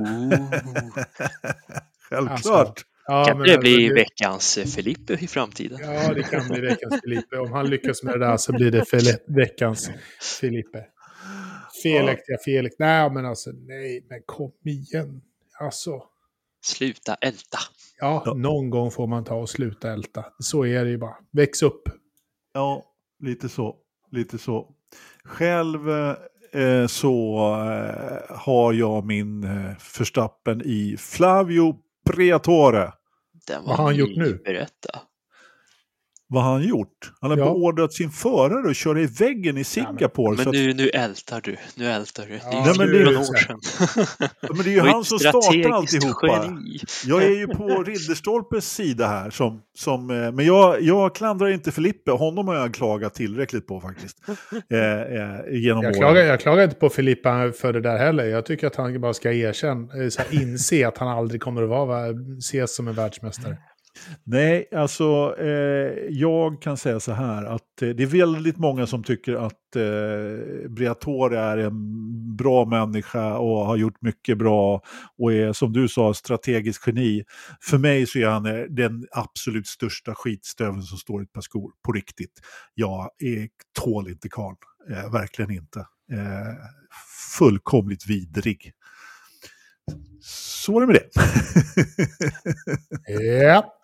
Självklart. Alltså, ja, kan det bli det... veckans Felipe i framtiden? Ja, det kan bli veckans Felipe. Om han lyckas med det där så blir det fel veckans Felipe. Felaktiga ja. Felix. Nej, men alltså nej, men kom igen. Alltså. Sluta älta. Ja, ja, någon gång får man ta och sluta älta. Så är det ju bara. Väx upp. Ja, lite så. Lite så. Själv eh, Eh, så eh, har jag min eh, förstappen i Flavio Priatore. Vad har han gjort nu? Berätta. Vad har han gjort? Han har ja. beordrat sin förare att köra i väggen i Singapore. Ja, men men nu, nu ältar du. Nu ältar du. Ja, det är ju Nej, år sedan. Ja, men det är ju han som startar alltihopa. Geni. Jag är ju på Ridderstolpes sida här. Som, som, eh, men jag, jag klandrar inte Filippe. Honom har jag klagat tillräckligt på faktiskt. Eh, eh, genom jag, klagar, jag klagar inte på Filippa för det där heller. Jag tycker att han bara ska erkänna, eh, inse att han aldrig kommer att vara, ses som en världsmästare. Nej, alltså eh, jag kan säga så här att eh, det är väldigt många som tycker att eh, Briatore är en bra människa och har gjort mycket bra och är som du sa strategisk geni. För mig så är han eh, den absolut största skitstöveln som står i ett par skor, på riktigt. Jag är, tål inte karln, eh, verkligen inte. Eh, fullkomligt vidrig. Så var det med det. Ja.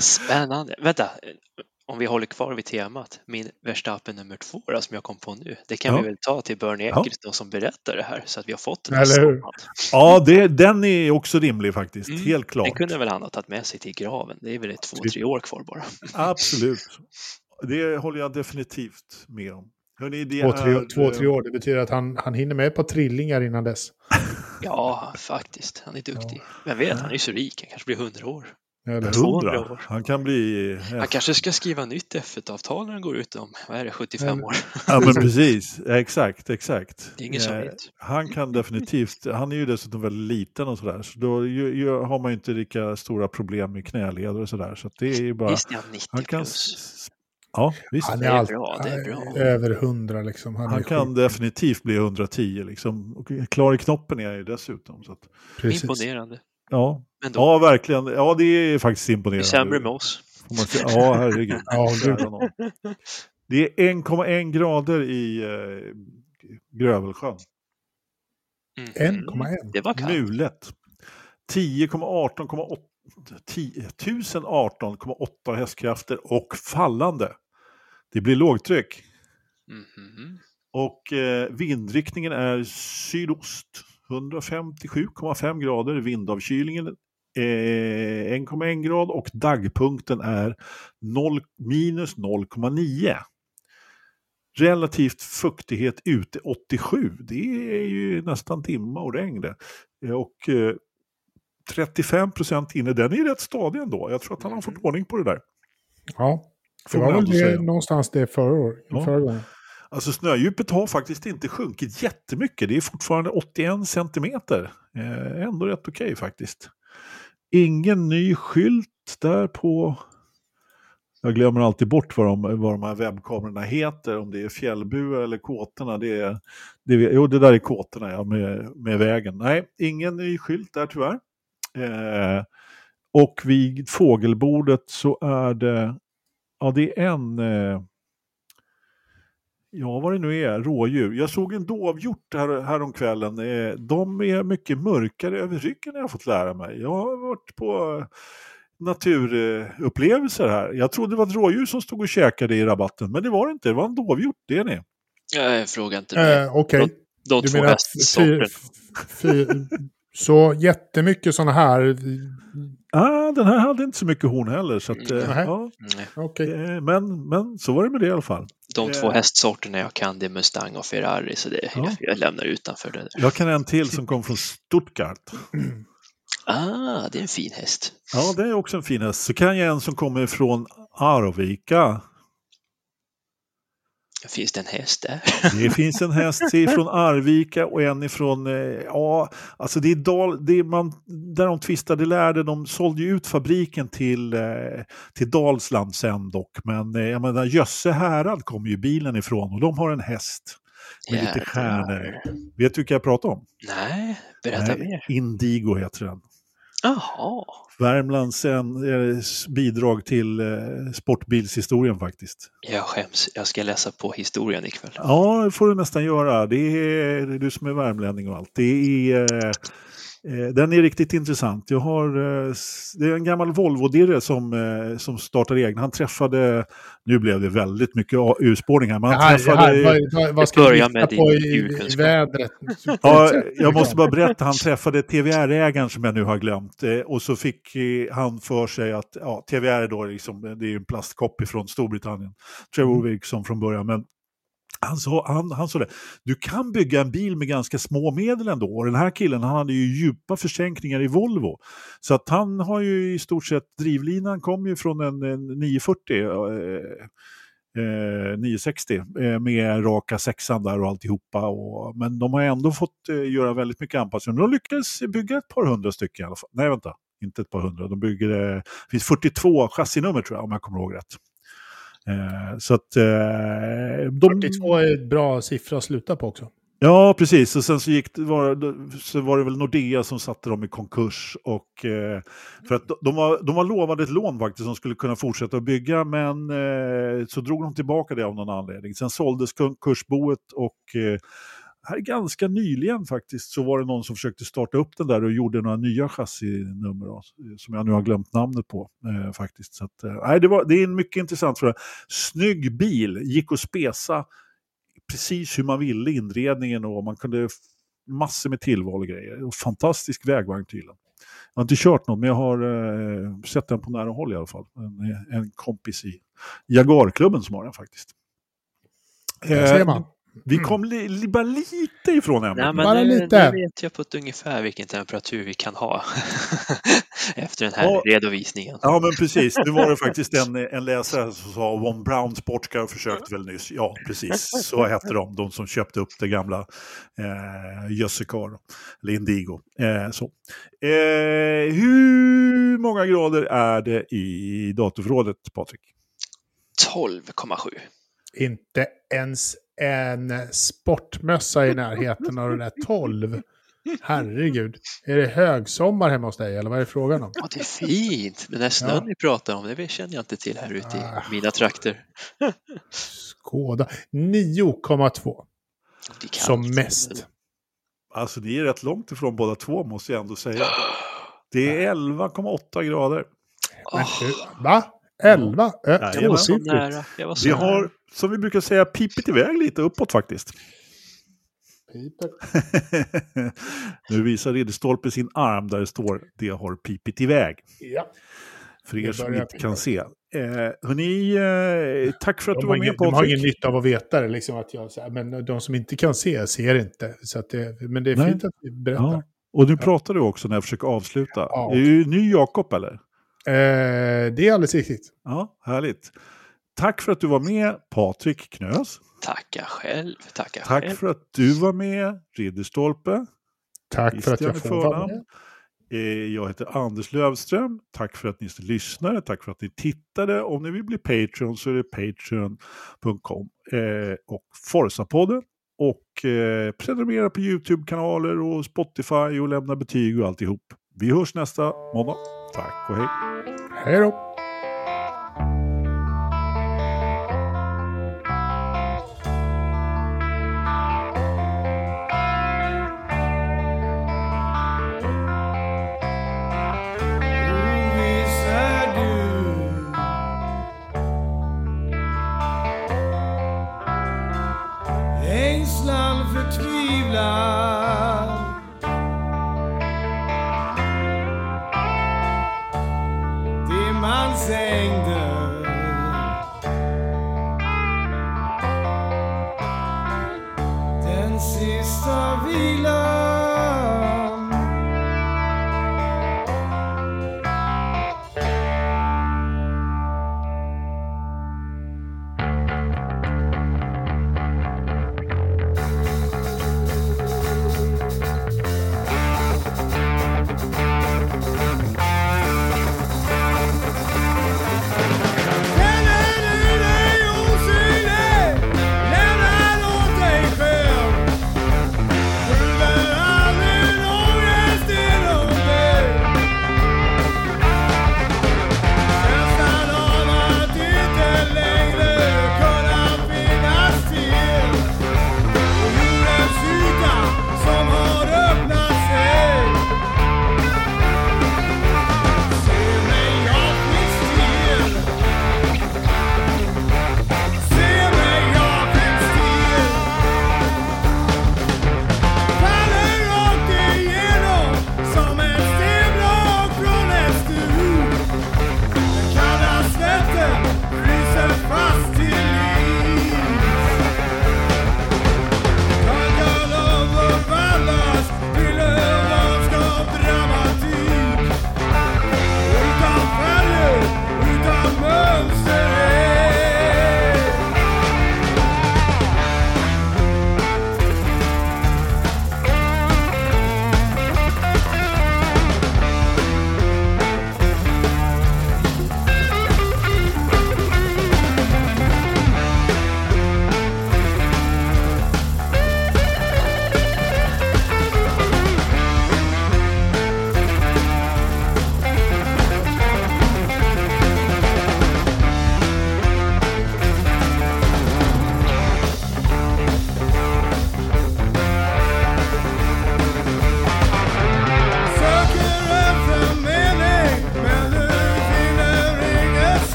Spännande. Vänta, om vi håller kvar vid temat. Min Verstappen nummer två då, som jag kom på nu. Det kan Ja. vi väl ta till Bernie Ja. Eccleston som berättar det här så att vi har fått den Eller hur? samman. ja, det, den är också rimlig faktiskt. Mm, Helt klart. Den kunde väl han ha tagit med sig till graven. Det är väl två, Typ. tre år kvar bara. Absolut. Det håller jag definitivt med om. Hörrni, det Två, tre, är, två, tre år. Det betyder att han, han hinner med på trillingar innan dess. Ja, faktiskt. Han är duktig. Vem vet, han är ju så rik. Han kanske blir 100 år. Eller? 200 100. år. Han kan bli... Han kanske ska skriva nytt F1-avtal när han går ut om, vad är det, 75 Men- år? Ja, men precis. Exakt, exakt. Det är ingen som Eh, vet. Han kan definitivt, han är ju dessutom väldigt liten och sådär, så då ju, ju, har man ju inte lika stora problem med knäleder och sådär. Så det är ju bara... Visst är han 90 han kan, plus. ja, visst. Han Det är, allt, bra, det är bra. över hundra liksom. Han, Han kan sjuk. definitivt bli 110 liksom. Och klar i knoppen är han ju dessutom. Så att. Imponerande. ja. Ändå. ja, verkligen. Ja, det är faktiskt det är imponerande. sämre med oss. Ja, herregud. Ja. Det är 1,1 grader i eh, Grövelsjön. Mhm. 1,1. Det var kallt. Mulet. 10,18,8 10 1018,8 hästkrafter och fallande. Det blir lågtryck. Mhm. Och eh, vindriktningen är sydost. 157,5 grader. Vindavkylningen 1,1 grad och dagpunkten är 0, minus 0,9. Relativt fuktighet ute 87. Det är ju nästan dimma och regn det. Eh, Och eh, 35 procent inne, den är rätt stadig ändå. Jag tror att han har fått ordning på det där. Ja, det var väl ändå det, någonstans det förra, år, Ja. förra gången. Alltså snödjupet har faktiskt inte sjunkit jättemycket. Det är fortfarande 81 centimeter. Eh, ändå rätt okej faktiskt. Ingen ny skylt där på... Jag glömmer alltid bort vad de, vad de här webbkamerorna heter. Om det är fjällbua eller kåtorna. Det är, det, jo, det där är kåtorna ja, med, med vägen. Nej, ingen ny skylt där tyvärr. Eh, och vid fågelbordet så är det... Ja, det är en... Eh, Ja, vad det nu är, rådjur. Jag såg en dovhjort här, häromkvällen. Eh, De är mycket mörkare över ryggen har jag fått lära mig. Jag har varit på eh, naturupplevelser här. Jag trodde det var ett rådjur som stod och käkade i rabatten, men det var det inte. Det var en dovhjort, det är ni. Jag frågar inte mig. Eh, Okej, De du två menar att fy, hästsorterna. så jättemycket sådana här... Ah, den här hade inte så mycket horn heller. Så att, eh, Nej. ja, Nej. Okej. eh, men, men så var det med det i alla fall. De två Eh. hästsorterna jag kan det är Mustang och Ferrari så det, Ja. jag, jag lämnar utanför det. Jag kan en till som kom från Stuttgart. Ah, det är en fin häst. Ja, det är också en fin häst. Så kan jag en som kommer från Arvika. Finns det en häst där? Det finns en häst från Arvika och en ifrån, eh, ja, alltså det är, Dal, det är man, där de tvistade lärde, de sålde ju ut fabriken till, eh, till Dalsland sen dock, men eh, jag menar Jösse härad kommer ju bilen ifrån och de har en häst med lite Jädrar. stjärnor. Vet du vilka jag pratar om? Nej, berätta Nej, mer. Indigo heter den. Jaha, Värmlands en, eh, bidrag till eh, sportbilshistorien faktiskt. jag skäms. Jag ska läsa på historien ikväll. Ja, det får du nästan göra. Det är, det är du som är värmlänning och allt. Det är, eh, den är riktigt intressant. Jag har, eh, det är en gammal Volvo-dirre som, eh, som startar egen. Han träffade, nu blev det väldigt mycket urspårning här, men han här, träffade... här, vad, vad, ska börjar jag med på i, i vädret? Ja, jag måste bara berätta, han träffade TVR-ägaren som jag nu har glömt eh, och så fick eh, han för sig att, ja, TVR är då liksom, det är en plastkoppy från Storbritannien, Trevor Wilson från början, men han sa, han, han sa det, du kan bygga en bil med ganska små medel ändå. Och den här killen han hade ju djupa försänkningar i Volvo. Så att han har ju i stort sett, drivlinan kom ju från en, en 940. Eh, eh, 960 eh, med raka sexan där och alltihopa. Och, men de har ändå fått eh, göra väldigt mycket anpassningar. De lyckades bygga ett par hundra stycken i alla fall. Nej, vänta. Inte ett par hundra. De bygger, det finns 42 chassinummer tror jag om jag kommer ihåg rätt. Eh, så att... Eh, de, 42 är ett bra siffra att sluta på också. Ja, precis. Och sen så, gick var, så var det väl Nordea som satte dem i konkurs. Och, eh, för att de- var, de var lovade ett lån faktiskt som skulle kunna fortsätta att bygga, men så drog de tillbaka det av någon anledning. Sen såldes konkursboet och här ganska nyligen faktiskt så var det någon som försökte starta upp den där och gjorde några nya chassinummer som jag nu har glömt namnet på eh, faktiskt. Så att, eh, det, var, det är en mycket intressant fråga. Snygg bil, gick att spesa precis hur man ville inredningen och man kunde massor med tillval och grejer. Och fantastisk vägvagn tydligen. Jag har inte kört någon men jag har eh, sett den på nära håll i alla fall. En, en kompis i Jaguarklubben som har den faktiskt. Där ser man. Vi kom li, li, bara lite ifrån ämnet. Nej, men Bara nu, lite. nu vet jag på ett ungefär vilken temperatur vi kan ha efter den här Ja. redovisningen. Ja, men precis. Nu var det faktiskt en, en läsare som sa Von Brown Sportscar försökte väl nyss. Ja, precis. Så hette de, de som köpte upp det gamla eh, Jössekar, eller Indigo. Eh, så. Eh, hur många grader är det i datorförrådet, Patrik? 12,7. Inte ens en sportmössa i närheten av den där 12. Herregud. Är det högsommar hemma hos dig eller vad är det frågan om? Ja, det är fint. Den där snön Ja. ni pratar om, det känner jag inte till här ute Ah. i mina trakter. Skåda. 9,2 Det kan som mest. Alltså, ni är rätt långt ifrån båda två, måste jag ändå säga. Det är 11,8 grader. Men Åh, hur- Va? 11? Ö, jag var så nära. Jag var så Vi nära. har, som vi brukar säga, pipit iväg lite uppåt faktiskt. Nu visar Ridderstolpe sin arm där det står det har pipit iväg. Ja. För er som inte kan se. Eh, hörni, eh, tack för att De du var med ingen, de har ingen nytta av att veta det, liksom att jag, men de som inte kan se ser inte. Så det, men det är Nej. fint att vi berättar. Ja. Och nu pratar du också när jag försöker avsluta. Ja. Är du ny Jakob eller? Eh, det är alldeles riktigt. Ja, härligt. Tack för att du var med Patrik Knös. Tacka själv. Tacka Tack själv. för att du var med Ridderstolpe. Tack för att jag får vara med. Eh, Jag heter Anders Lövström. Tack för att ni lyssnade. Tack för att ni tittade. Om ni vill bli Patreon så är det patreon.com eh, och Forza-podden. Och eh, prenumerera på YouTube-kanaler och Spotify och lämna betyg och alltihop. Vi hörs nästa måndag. Tack och hej. Hej då.